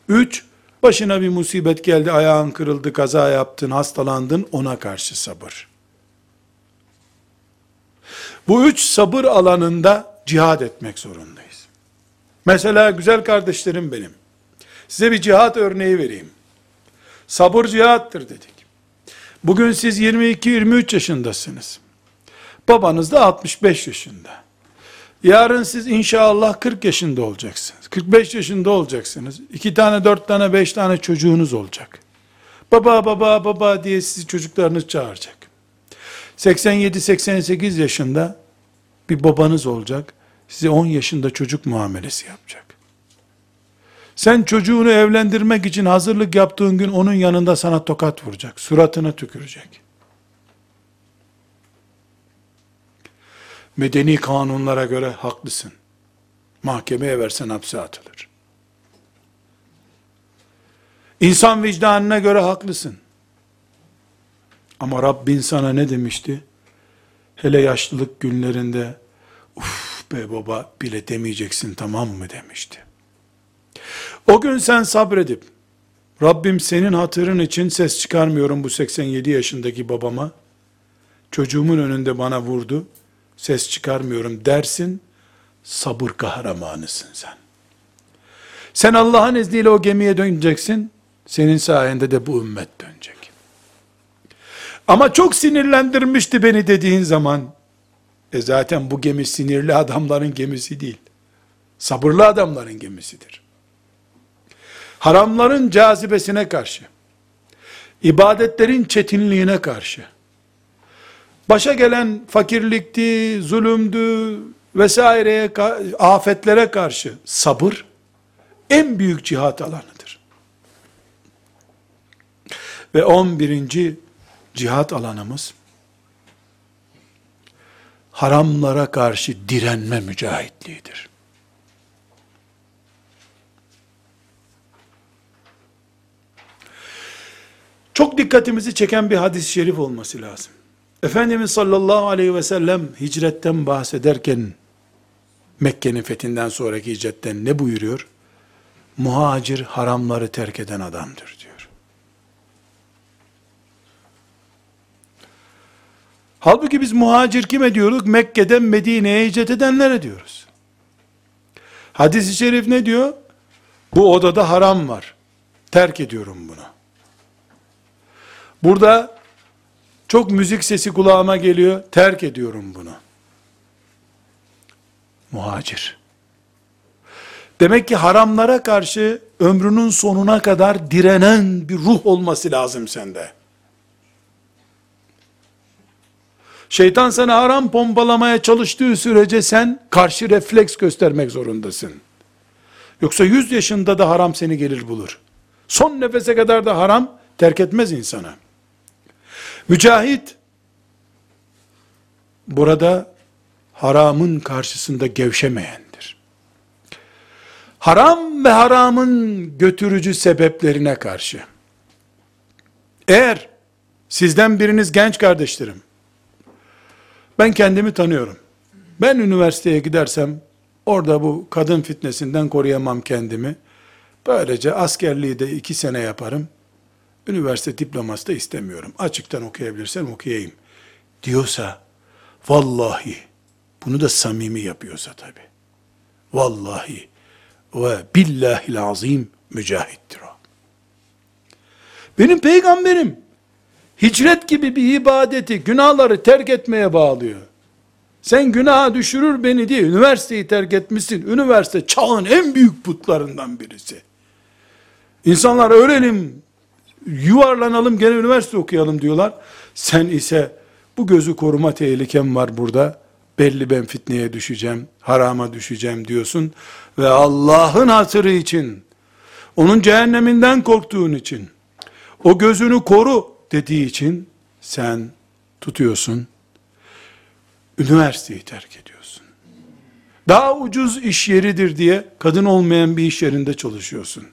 Üç, başına bir musibet geldi, ayağın kırıldı, kaza yaptın, hastalandın, ona karşı sabır. Bu üç sabır alanında cihad etmek zorundayız. Mesela güzel kardeşlerim benim, size bir cihat örneği vereyim. Sabır cihattır dedik. Bugün siz 22-23 yaşındasınız. Babanız da 65 yaşında. Yarın siz inşallah 40 yaşında olacaksınız. 45 yaşında olacaksınız. 2 tane, 4 tane, 5 tane çocuğunuz olacak. Baba, baba, baba diye sizi çocuklarınız çağıracak. 87-88 yaşında bir babanız olacak. Size 10 yaşında çocuk muamelesi yapacak. Sen çocuğunu evlendirmek için hazırlık yaptığın gün onun yanında sana tokat vuracak. Suratına tükürecek. Medeni kanunlara göre haklısın. Mahkemeye versen hapse atılır. İnsan vicdanına göre haklısın. Ama Rabbin sana ne demişti? Hele yaşlılık günlerinde, uf be baba bile demeyeceksin tamam mı demişti. O gün sen sabredip, Rabbim senin hatırın için ses çıkarmıyorum bu 87 yaşındaki babama, çocuğumun önünde bana vurdu, ses çıkarmıyorum dersin, sabır kahramanısın sen. Sen Allah'ın izniyle o gemiye döneceksin, senin sayende de bu ümmet dönecek. Ama çok sinirlendirmişti beni dediğin zaman, e zaten bu gemi sinirli adamların gemisi değil, sabırlı adamların gemisidir. Haramların cazibesine karşı, ibadetlerin çetinliğine karşı, başa gelen fakirlikti, zulümdü vesaireye, afetlere karşı sabır, en büyük cihat alanıdır. Ve 11. cihat alanımız, haramlara karşı direnme mücahitliğidir. Çok dikkatimizi çeken bir hadis-i şerif olması lazım. Efendimiz sallallahu aleyhi ve sellem hicretten bahsederken Mekke'nin fethinden sonraki hicretten ne buyuruyor? Muhacir haramları terk eden adamdır diyor. Halbuki biz muhacir kime diyorduk? Mekke'den Medine'ye hicret edenlere diyoruz. Hadis-i şerif ne diyor? Bu odada haram var. Terk ediyorum bunu. Burada çok müzik sesi kulağıma geliyor. Terk ediyorum bunu. Muhacir. Demek ki haramlara karşı ömrünün sonuna kadar direnen bir ruh olması lazım sende. Şeytan sana haram pompalamaya çalıştığı sürece sen karşı refleks göstermek zorundasın. Yoksa 100 yaşında da haram seni gelir bulur. Son nefese kadar da haram terk etmez insana. Mücahit, burada haramın karşısında gevşemeyendir. Haram ve haramın götürücü sebeplerine karşı, eğer sizden biriniz genç kardeşlerim, ben kendimi tanıyorum. Ben üniversiteye gidersem, orada bu kadın fitnesinden koruyamam kendimi. Böylece askerliği de iki sene yaparım. Üniversite diploması da istemiyorum. Açıktan okuyabilirsem okuyayım. Diyorsa, vallahi, bunu da samimi yapıyorsa tabi. Vallahi ve billahil azim mücahittir o. Benim peygamberim, hicret gibi bir ibadeti günahları terk etmeye bağlıyor. Sen günaha düşürür beni diye üniversiteyi terk etmişsin. Üniversite çağın en büyük putlarından birisi. İnsanlar öğrenim, yuvarlanalım gene üniversite okuyalım diyorlar. Sen ise bu gözü koruma tehlikem var burada. Belli ben fitneye düşeceğim, harama düşeceğim diyorsun. Ve Allah'ın hatırı için, onun cehenneminden korktuğun için, o gözünü koru dediği için sen tutuyorsun, üniversiteyi terk ediyorsun. Daha ucuz iş yeridir diye kadın olmayan bir iş yerinde çalışıyorsun.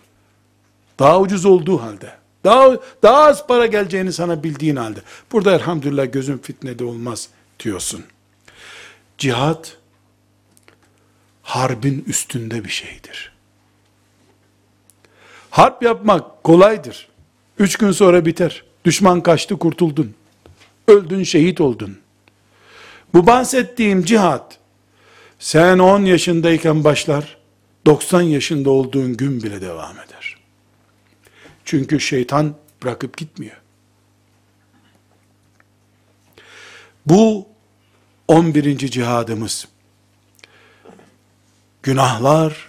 Daha ucuz olduğu halde. Daha, daha az para geleceğini sana bildiğin halde. Burada elhamdülillah gözün fitnede olmaz diyorsun. Cihat, harbin üstünde bir şeydir. Harp yapmak kolaydır. Üç gün sonra biter. Düşman kaçtı kurtuldun. Öldün şehit oldun. Bu bahsettiğim cihat, sen 10 yaşındayken başlar, 90 yaşında olduğun gün bile devam eder. Çünkü şeytan bırakıp gitmiyor. Bu 11. cihadımız. Günahlar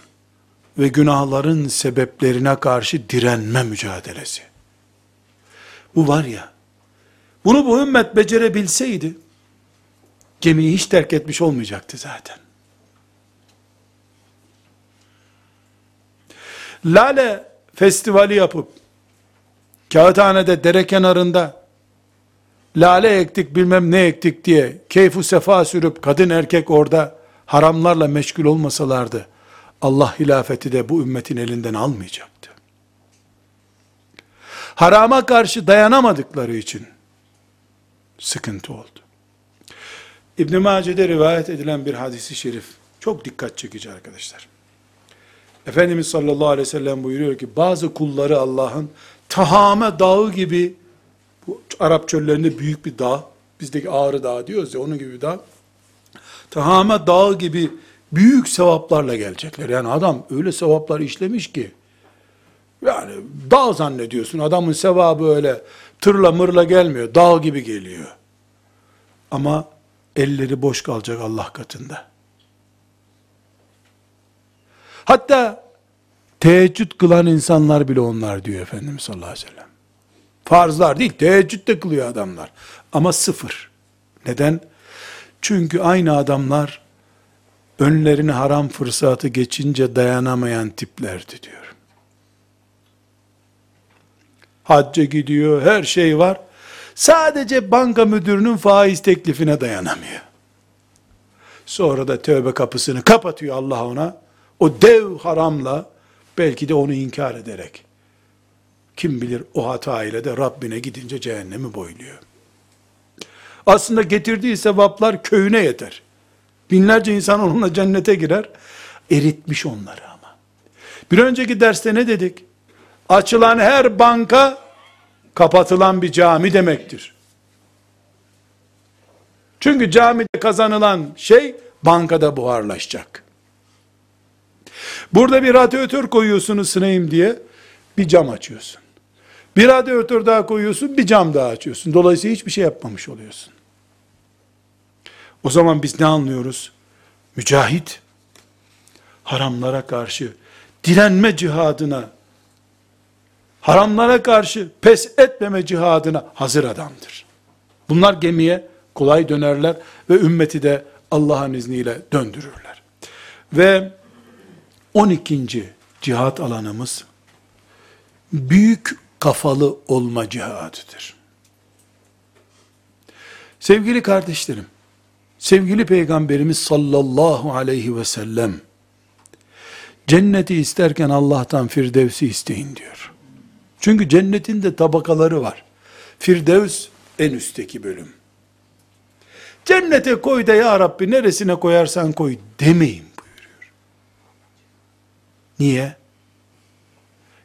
ve günahların sebeplerine karşı direnme mücadelesi. Bu var ya, bunu bu ümmet becerebilseydi, gemiyi hiç terk etmiş olmayacaktı zaten. Lale festivali yapıp, kağıthanede dere kenarında, lale ektik bilmem ne ektik diye, keyfu sefa sürüp, kadın erkek orada, haramlarla meşgul olmasalardı, Allah hilafeti de bu ümmetin elinden almayacaktı. Harama karşı dayanamadıkları için, sıkıntı oldu. İbn-i Mace'de rivayet edilen bir hadisi şerif, çok dikkat çekici arkadaşlar. Efendimiz sallallahu aleyhi ve sellem buyuruyor ki, bazı kulları Allah'ın Tahame dağı gibi, bu Arap çöllerinde büyük bir dağ, bizdeki Ağrı Dağı diyoruz ya, onun gibi bir dağ, Tahame dağı gibi büyük sevaplarla gelecekler. Yani adam öyle sevaplar işlemiş ki, yani dağ zannediyorsun, adamın sevabı öyle tırla mırla gelmiyor, dağ gibi geliyor. Ama elleri boş kalacak Allah katında. Hatta teheccüd kılan insanlar bile onlar diyor Efendimiz sallallahu aleyhi ve sellem. Farzlar değil, teheccüd de kılıyor adamlar. Ama sıfır. Neden? Çünkü aynı adamlar önlerine haram fırsatı geçince dayanamayan tiplerdi diyor. Hacca gidiyor, her şey var. Sadece banka müdürünün faiz teklifine dayanamıyor. Sonra da tövbe kapısını kapatıyor Allah ona. O dev haramla belki de onu inkar ederek. Kim bilir o hata ile de Rabbine gidince cehennemi boyluyor. Aslında getirdiği sevaplar köyüne yeter. Binlerce insan onunla cennete girer. Eritmiş onları ama. Bir önceki derste ne dedik? Açılan her banka kapatılan bir cami demektir. Çünkü camide kazanılan şey bankada buharlaşacak. Burada bir radyatör koyuyorsun ısınayım diye bir cam açıyorsun. Bir radyatör daha koyuyorsun bir cam daha açıyorsun. Dolayısıyla hiçbir şey yapmamış oluyorsun. O zaman biz ne anlıyoruz? Mücahit haramlara karşı direnme cihadına haramlara karşı pes etmeme cihadına hazır adamdır. Bunlar gemiye kolay dönerler ve ümmeti de Allah'ın izniyle döndürürler. Ve 12. cihat alanımız büyük kafalı olma cihadıdır. Sevgili kardeşlerim, sevgili peygamberimiz sallallahu aleyhi ve sellem cenneti isterken Allah'tan firdevsi isteyin diyor. Çünkü cennetin de tabakaları var. Firdevs en üstteki bölüm. Cennete koy da ya Rabbi neresine koyarsan koy demeyin. Niye?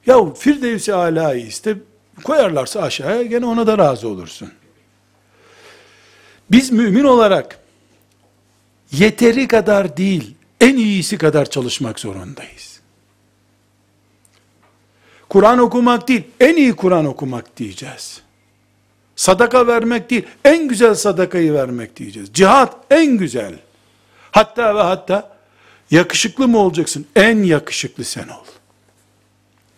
Ya Firdevs-i iste koyarlarsa aşağıya gene ona da razı olursun. Biz mümin olarak yeteri kadar değil, en iyisi kadar çalışmak zorundayız. Kur'an okumak değil, en iyi Kur'an okumak diyeceğiz. Sadaka vermek değil, en güzel sadakayı vermek diyeceğiz. Cihat en güzel. Hatta ve hatta yakışıklı mı olacaksın? En yakışıklı sen ol.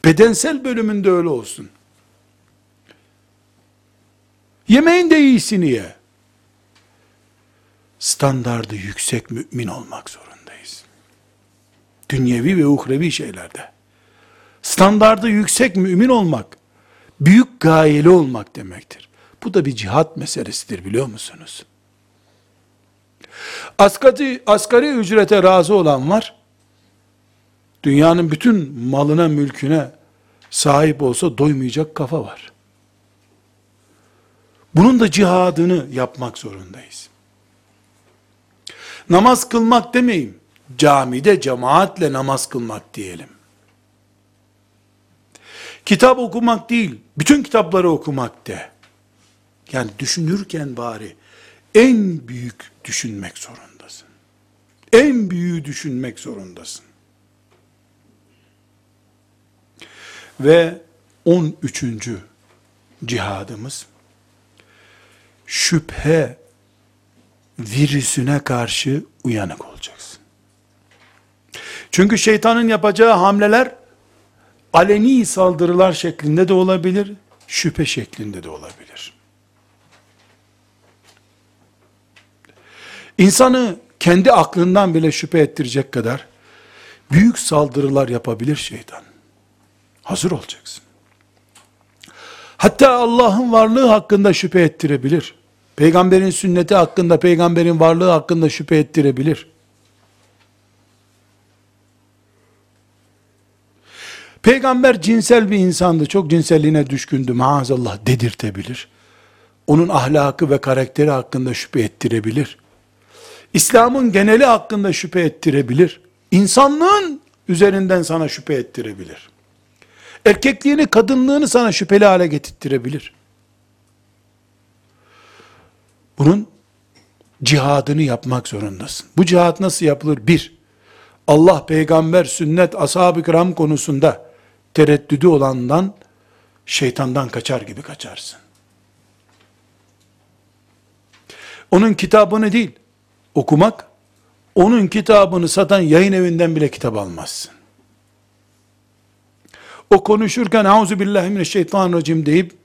Bedensel bölümünde öyle olsun. Yemeğin de iyisini ye. Standardı yüksek mümin olmak zorundayız. Dünyevi ve uhrevi şeylerde. Standardı yüksek mümin olmak, büyük gayeli olmak demektir. Bu da bir cihat meselesidir biliyor musunuz? Asgari, asgari ücrete razı olan var, dünyanın bütün malına, mülküne sahip olsa doymayacak kafa var. Bunun da cihadını yapmak zorundayız. Namaz kılmak demeyin, camide cemaatle namaz kılmak diyelim. Kitap okumak değil, bütün kitapları okumak de. Yani düşünürken bari en büyük düşünmek zorundasın. En büyüğü düşünmek zorundasın. Ve 13. cihadımız şüphe virüsüne karşı uyanık olacaksın. Çünkü şeytanın yapacağı hamleler aleni saldırılar şeklinde de olabilir, şüphe şeklinde de olabilir. İnsanı kendi aklından bile şüphe ettirecek kadar büyük saldırılar yapabilir şeytan. Hazır olacaksın. Hatta Allah'ın varlığı hakkında şüphe ettirebilir. Peygamberin sünneti hakkında, peygamberin varlığı hakkında şüphe ettirebilir. Peygamber cinsel bir insandı, çok cinselliğine düşkündü, maazallah dedirtebilir. Onun ahlakı ve karakteri hakkında şüphe ettirebilir. İslam'ın geneli hakkında şüphe ettirebilir. İnsanlığın üzerinden sana şüphe ettirebilir. Erkekliğini, kadınlığını sana şüpheli hale getirtirebilir. Bunun cihadını yapmak zorundasın. Bu cihat nasıl yapılır? Bir, Allah, peygamber, sünnet, ashab-ı kiram konusunda tereddüdü olandan, şeytandan kaçar gibi kaçarsın. Onun kitabını değil, okumak, onun kitabını satan yayın evinden bile kitap almazsın. O konuşurken auzu billahi mineşşeytanirracim deyip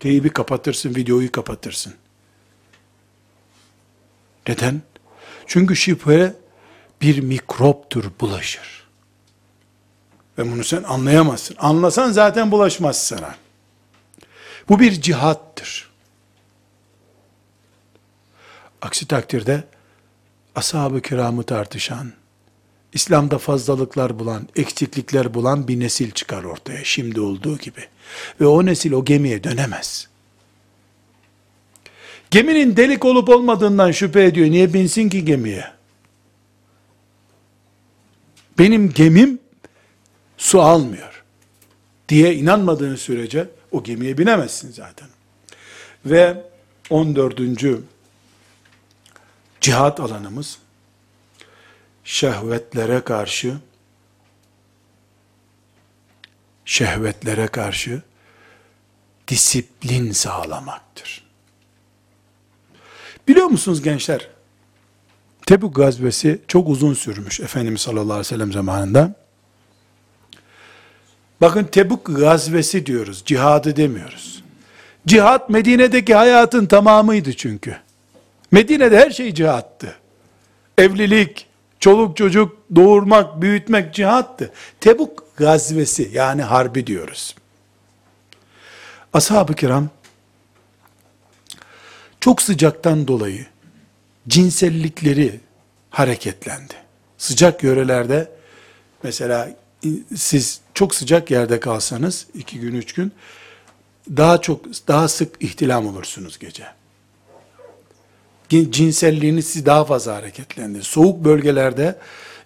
teybi kapatırsın, videoyu kapatırsın. Neden? Çünkü şüphe bir mikroptur, bulaşır. Ve bunu sen anlayamazsın. Anlasan zaten bulaşmaz sana. Bu bir cihattır. Aksi takdirde ashab-ı kiramı tartışan, İslam'da fazlalıklar bulan, eksiklikler bulan bir nesil çıkar ortaya şimdi olduğu gibi. Ve o nesil o gemiye dönemez. Geminin delik olup olmadığından şüphe ediyor. Niye binsin ki gemiye? Benim gemim su almıyor diye inanmadığın sürece o gemiye binemezsin zaten. Ve 14. cihat alanımız şehvetlere karşı şehvetlere karşı disiplin sağlamaktır. Biliyor musunuz gençler? Tebük gazvesi çok uzun sürmüş Efendimiz sallallahu aleyhi ve sellem zamanında. Bakın Tebük gazvesi diyoruz, cihadı demiyoruz. Cihat Medine'deki hayatın tamamıydı çünkü. Medine'de her şey cihattı. Evlilik, çoluk çocuk doğurmak, büyütmek cihattı. Tebuk gazvesi yani harbi diyoruz. Ashab-ı kiram çok sıcaktan dolayı cinsellikleri hareketlendi. Sıcak yörelerde mesela siz çok sıcak yerde kalsanız iki gün üç gün daha çok daha sık ihtilam olursunuz gece. Cinselliğiniz sizi daha fazla hareketlendirir. Soğuk bölgelerde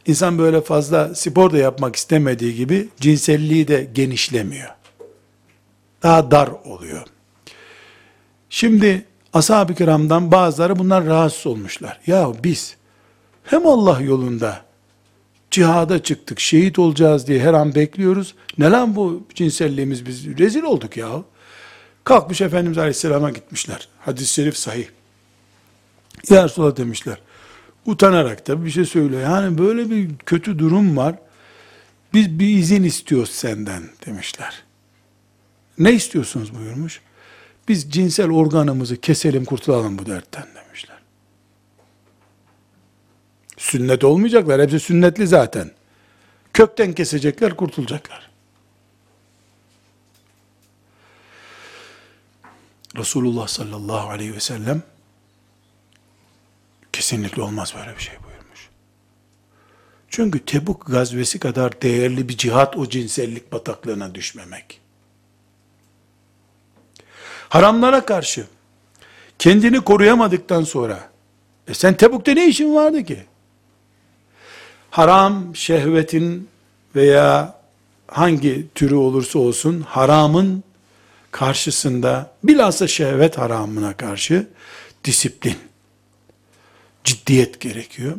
insan böyle fazla spor da yapmak istemediği gibi cinselliği de genişlemiyor. Daha dar oluyor. Şimdi ashab-ı kiramdan bazıları bunlar rahatsız olmuşlar. Ya biz hem Allah yolunda cihada çıktık, şehit olacağız diye her an bekliyoruz. Ne lan bu cinselliğimiz biz rezil olduk ya. Kalkmış Efendimiz Aleyhisselam'a gitmişler. Hadis-i şerif sahih. Ya Resulallah demişler. Utanarak da bir şey söylüyor. Yani böyle bir kötü durum var. Biz bir izin istiyoruz senden demişler. Ne istiyorsunuz buyurmuş. Biz cinsel organımızı keselim kurtulalım bu dertten demişler. Sünnet olmayacaklar. Hepsi sünnetli zaten. Kökten kesecekler, kurtulacaklar. Resulullah sallallahu aleyhi ve sellem kesinlikle olmaz böyle bir şey buyurmuş. Çünkü Tebuk gazvesi kadar değerli bir cihat o cinsellik bataklığına düşmemek. Haramlara karşı kendini koruyamadıktan sonra e sen Tebuk'ta ne işin vardı ki? Haram şehvetin veya hangi türü olursa olsun haramın karşısında bilhassa şehvet haramına karşı disiplin, ciddiyet gerekiyor.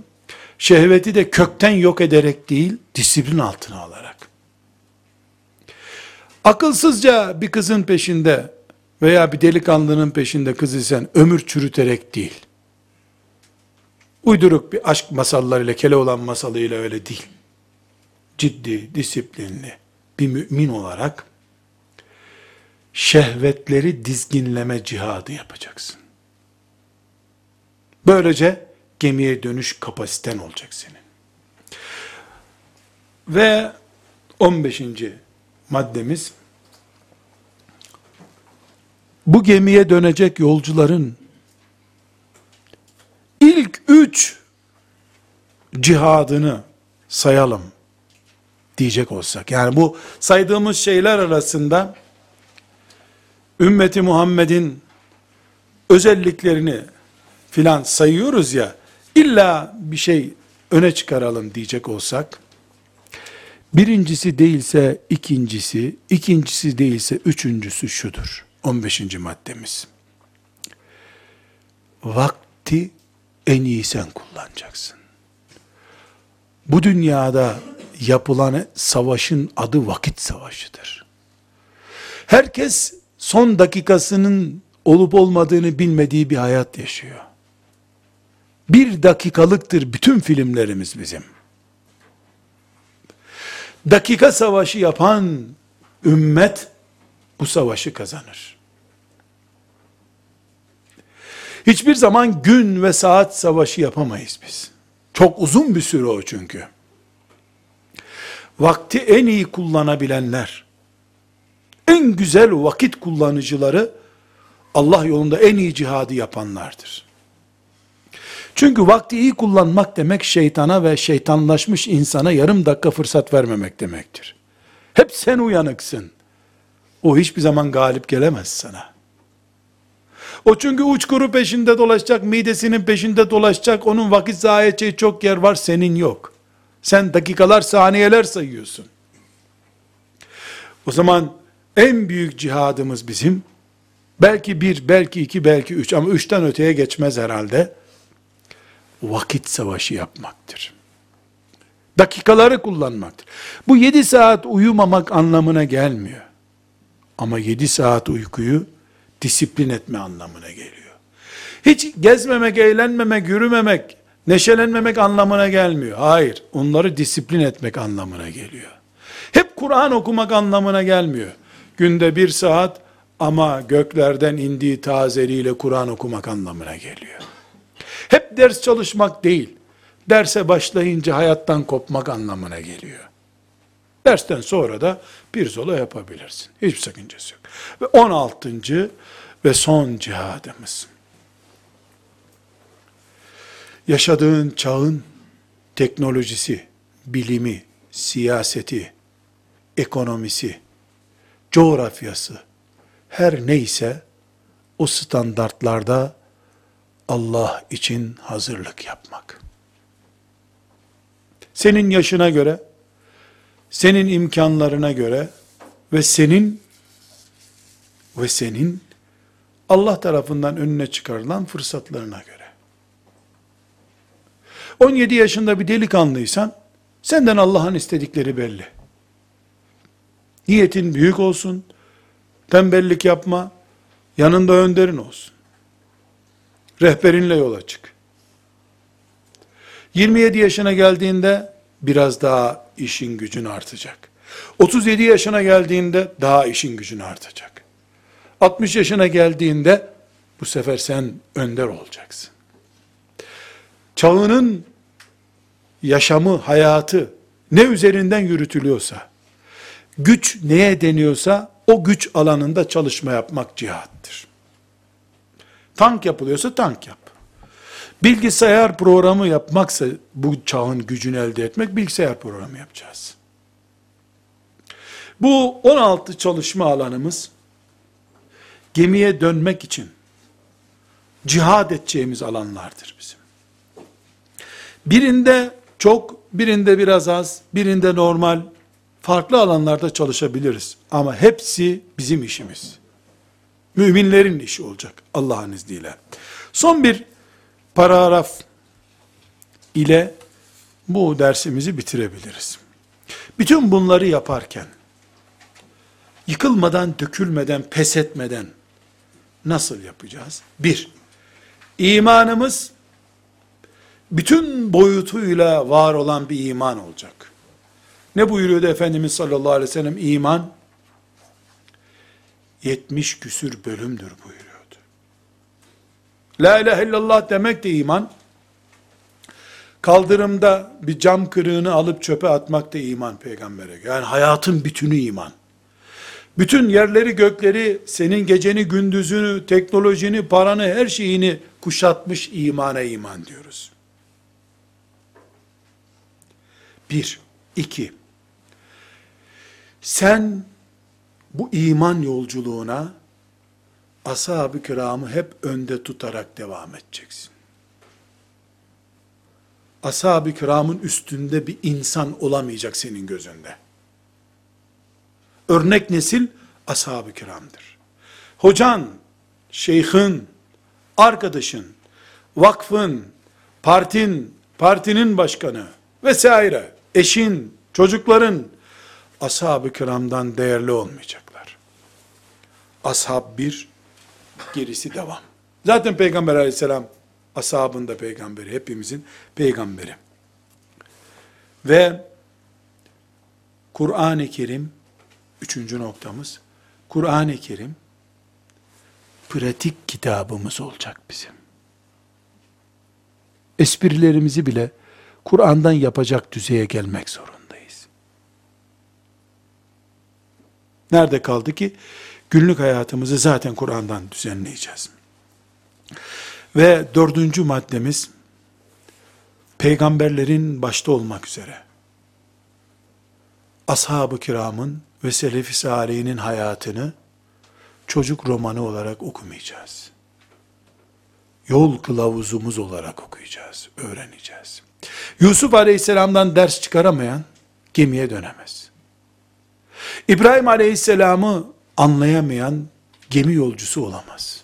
Şehveti de kökten yok ederek değil, disiplin altına alarak. Akılsızca bir kızın peşinde veya bir delikanlının peşinde kız isen ömür çürüterek değil. Uyduruk bir aşk masallarıyla, kele olan masalıyla öyle değil. Ciddi, disiplinli bir mümin olarak şehvetleri dizginleme cihadı yapacaksın. Böylece gemiye dönüş kapasiten olacak senin. Ve 15. maddemiz bu gemiye dönecek yolcuların ilk üç cihadını sayalım diyecek olsak. Yani bu saydığımız şeyler arasında ümmeti Muhammed'in özelliklerini filan sayıyoruz ya, illa bir şey öne çıkaralım diyecek olsak, birincisi değilse ikincisi, ikincisi değilse üçüncüsü şudur. 15. maddemiz. Vakti en iyi sen kullanacaksın. Bu dünyada yapılan savaşın adı vakit savaşıdır. Herkes son dakikasının olup olmadığını bilmediği bir hayat yaşıyor. Bir dakikalıktır bütün filmlerimiz bizim. Dakika savaşı yapan ümmet bu savaşı kazanır. Hiçbir zaman gün ve saat savaşı yapamayız biz. Çok uzun bir süre o çünkü. Vakti en iyi kullanabilenler, en güzel vakit kullanıcıları Allah yolunda en iyi cihadı yapanlardır. Çünkü vakti iyi kullanmak demek şeytana ve şeytanlaşmış insana yarım dakika fırsat vermemek demektir. Hep sen uyanıksın. O hiçbir zaman galip gelemez sana. O çünkü uçkuru peşinde dolaşacak, midesinin peşinde dolaşacak, onun vakit zayi edeceği çok yer var, senin yok. Sen dakikalar, saniyeler sayıyorsun. O zaman en büyük cihadımız bizim, belki bir, belki iki, belki üç ama üçten öteye geçmez herhalde, vakit savaşı yapmaktır. Dakikaları kullanmaktır. Bu yedi saat uyumamak anlamına gelmiyor. Ama yedi saat uykuyu disiplin etme anlamına geliyor. Hiç gezmemek, eğlenmemek, yürümemek, neşelenmemek anlamına gelmiyor. Hayır, onları disiplin etmek anlamına geliyor. Hep Kur'an okumak anlamına gelmiyor. Günde bir saat ama göklerden indiği tazeliyle Kur'an okumak anlamına geliyor. Hep ders çalışmak değil, derse başlayınca hayattan kopmak anlamına geliyor. Dersten sonra da bir zola yapabilirsin. Hiçbir sakıncası yok. Ve 16. ve son cihadımız. Yaşadığın çağın teknolojisi, bilimi, siyaseti, ekonomisi, coğrafyası, her neyse o standartlarda Allah için hazırlık yapmak. Senin yaşına göre, senin imkanlarına göre ve senin ve senin Allah tarafından önüne çıkarılan fırsatlarına göre. 17 yaşında bir delikanlıysan senden Allah'ın istedikleri belli. Niyetin büyük olsun, tembellik yapma, Yanında önderin olsun. Rehberinle yola çık. 27 yaşına geldiğinde biraz daha işin gücün artacak. 37 yaşına geldiğinde daha işin gücün artacak. 60 yaşına geldiğinde bu sefer sen önder olacaksın. Çağının yaşamı, hayatı ne üzerinden yürütülüyorsa, güç neye deniyorsa o güç alanında çalışma yapmak cihattır. Tank yapılıyorsa tank yap. Bilgisayar programı yapmaksa bu çağın gücünü elde etmek bilgisayar programı yapacağız. Bu 16 çalışma alanımız gemiye dönmek için cihad edeceğimiz alanlardır bizim. Birinde çok, birinde biraz az, birinde normal, farklı alanlarda çalışabiliriz. Ama hepsi bizim işimiz. Müminlerin işi olacak Allah'ın izniyle. Son bir paragraf ile bu dersimizi bitirebiliriz. Bütün bunları yaparken, yıkılmadan, dökülmeden, pes etmeden nasıl yapacağız? Bir, imanımız bütün boyutuyla var olan bir iman olacak. Ne buyuruyordu Efendimiz sallallahu aleyhi ve sellem? İman 70 küsür bölümdür buyuruyordu. La ilahe illallah demek de iman. Kaldırımda bir cam kırığını alıp çöpe atmak da iman peygambere. Yani hayatın bütünü iman. Bütün yerleri gökleri, senin geceni gündüzünü, teknolojini, paranı, her şeyini kuşatmış imana iman diyoruz. Bir, iki, sen bu iman yolculuğuna ashab-ı kiramı hep önde tutarak devam edeceksin. Ashab-ı kiramın üstünde bir insan olamayacak senin gözünde. Örnek nesil ashab-ı kiramdır. Hocan, şeyhin, arkadaşın, vakfın, partin, partinin başkanı vesaire, eşin, çocukların ashab-ı kiramdan değerli olmayacaklar. Ashab bir, gerisi devam. Zaten Peygamber aleyhisselam ashabın da peygamberi, hepimizin peygamberi. Ve Kur'an-ı Kerim, üçüncü noktamız, Kur'an-ı Kerim, pratik kitabımız olacak bizim. Esprilerimizi bile Kur'an'dan yapacak düzeye gelmek zorundayız. Nerede kaldı ki? Günlük hayatımızı zaten Kur'an'dan düzenleyeceğiz. Ve dördüncü maddemiz, peygamberlerin başta olmak üzere, ashab-ı kiramın ve selef-i salihinin hayatını çocuk romanı olarak okumayacağız. Yol kılavuzumuz olarak okuyacağız, öğreneceğiz. Yusuf aleyhisselamdan ders çıkaramayan gemiye dönemez. İbrahim aleyhisselamı anlayamayan gemi yolcusu olamaz.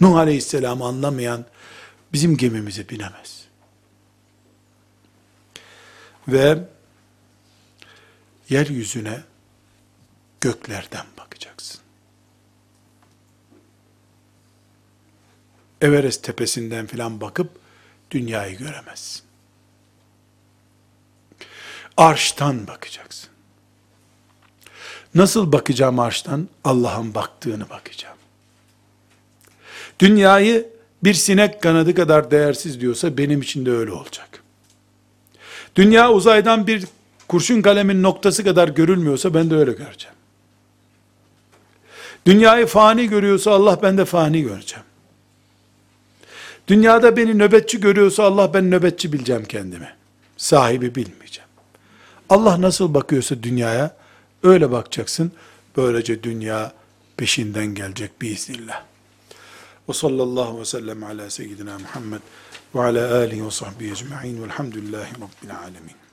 Nuh aleyhisselamı anlamayan bizim gemimize binemez. Ve yeryüzüne göklerden bakacaksın. Everest tepesinden filan bakıp dünyayı göremezsin. Arştan bakacaksın. Nasıl bakacağım arştan? Allah'ın baktığını bakacağım. Dünyayı bir sinek kanadı kadar değersiz diyorsa benim için de öyle olacak. Dünya uzaydan bir kurşun kalemin noktası kadar görülmüyorsa ben de öyle göreceğim. Dünyayı fani görüyorsa Allah ben de fani göreceğim. Dünyada beni nöbetçi görüyorsa Allah ben nöbetçi bileceğim kendimi. Sahibi bilmeyeceğim. Allah nasıl bakıyorsa dünyaya öyle bakacaksın. Böylece dünya peşinden gelecek biiznillah. Ve sallallahu ve sellem ala seyyidina Muhammed ve ala alihi ve sahbihi ecma'in velhamdülillahi rabbil alemin.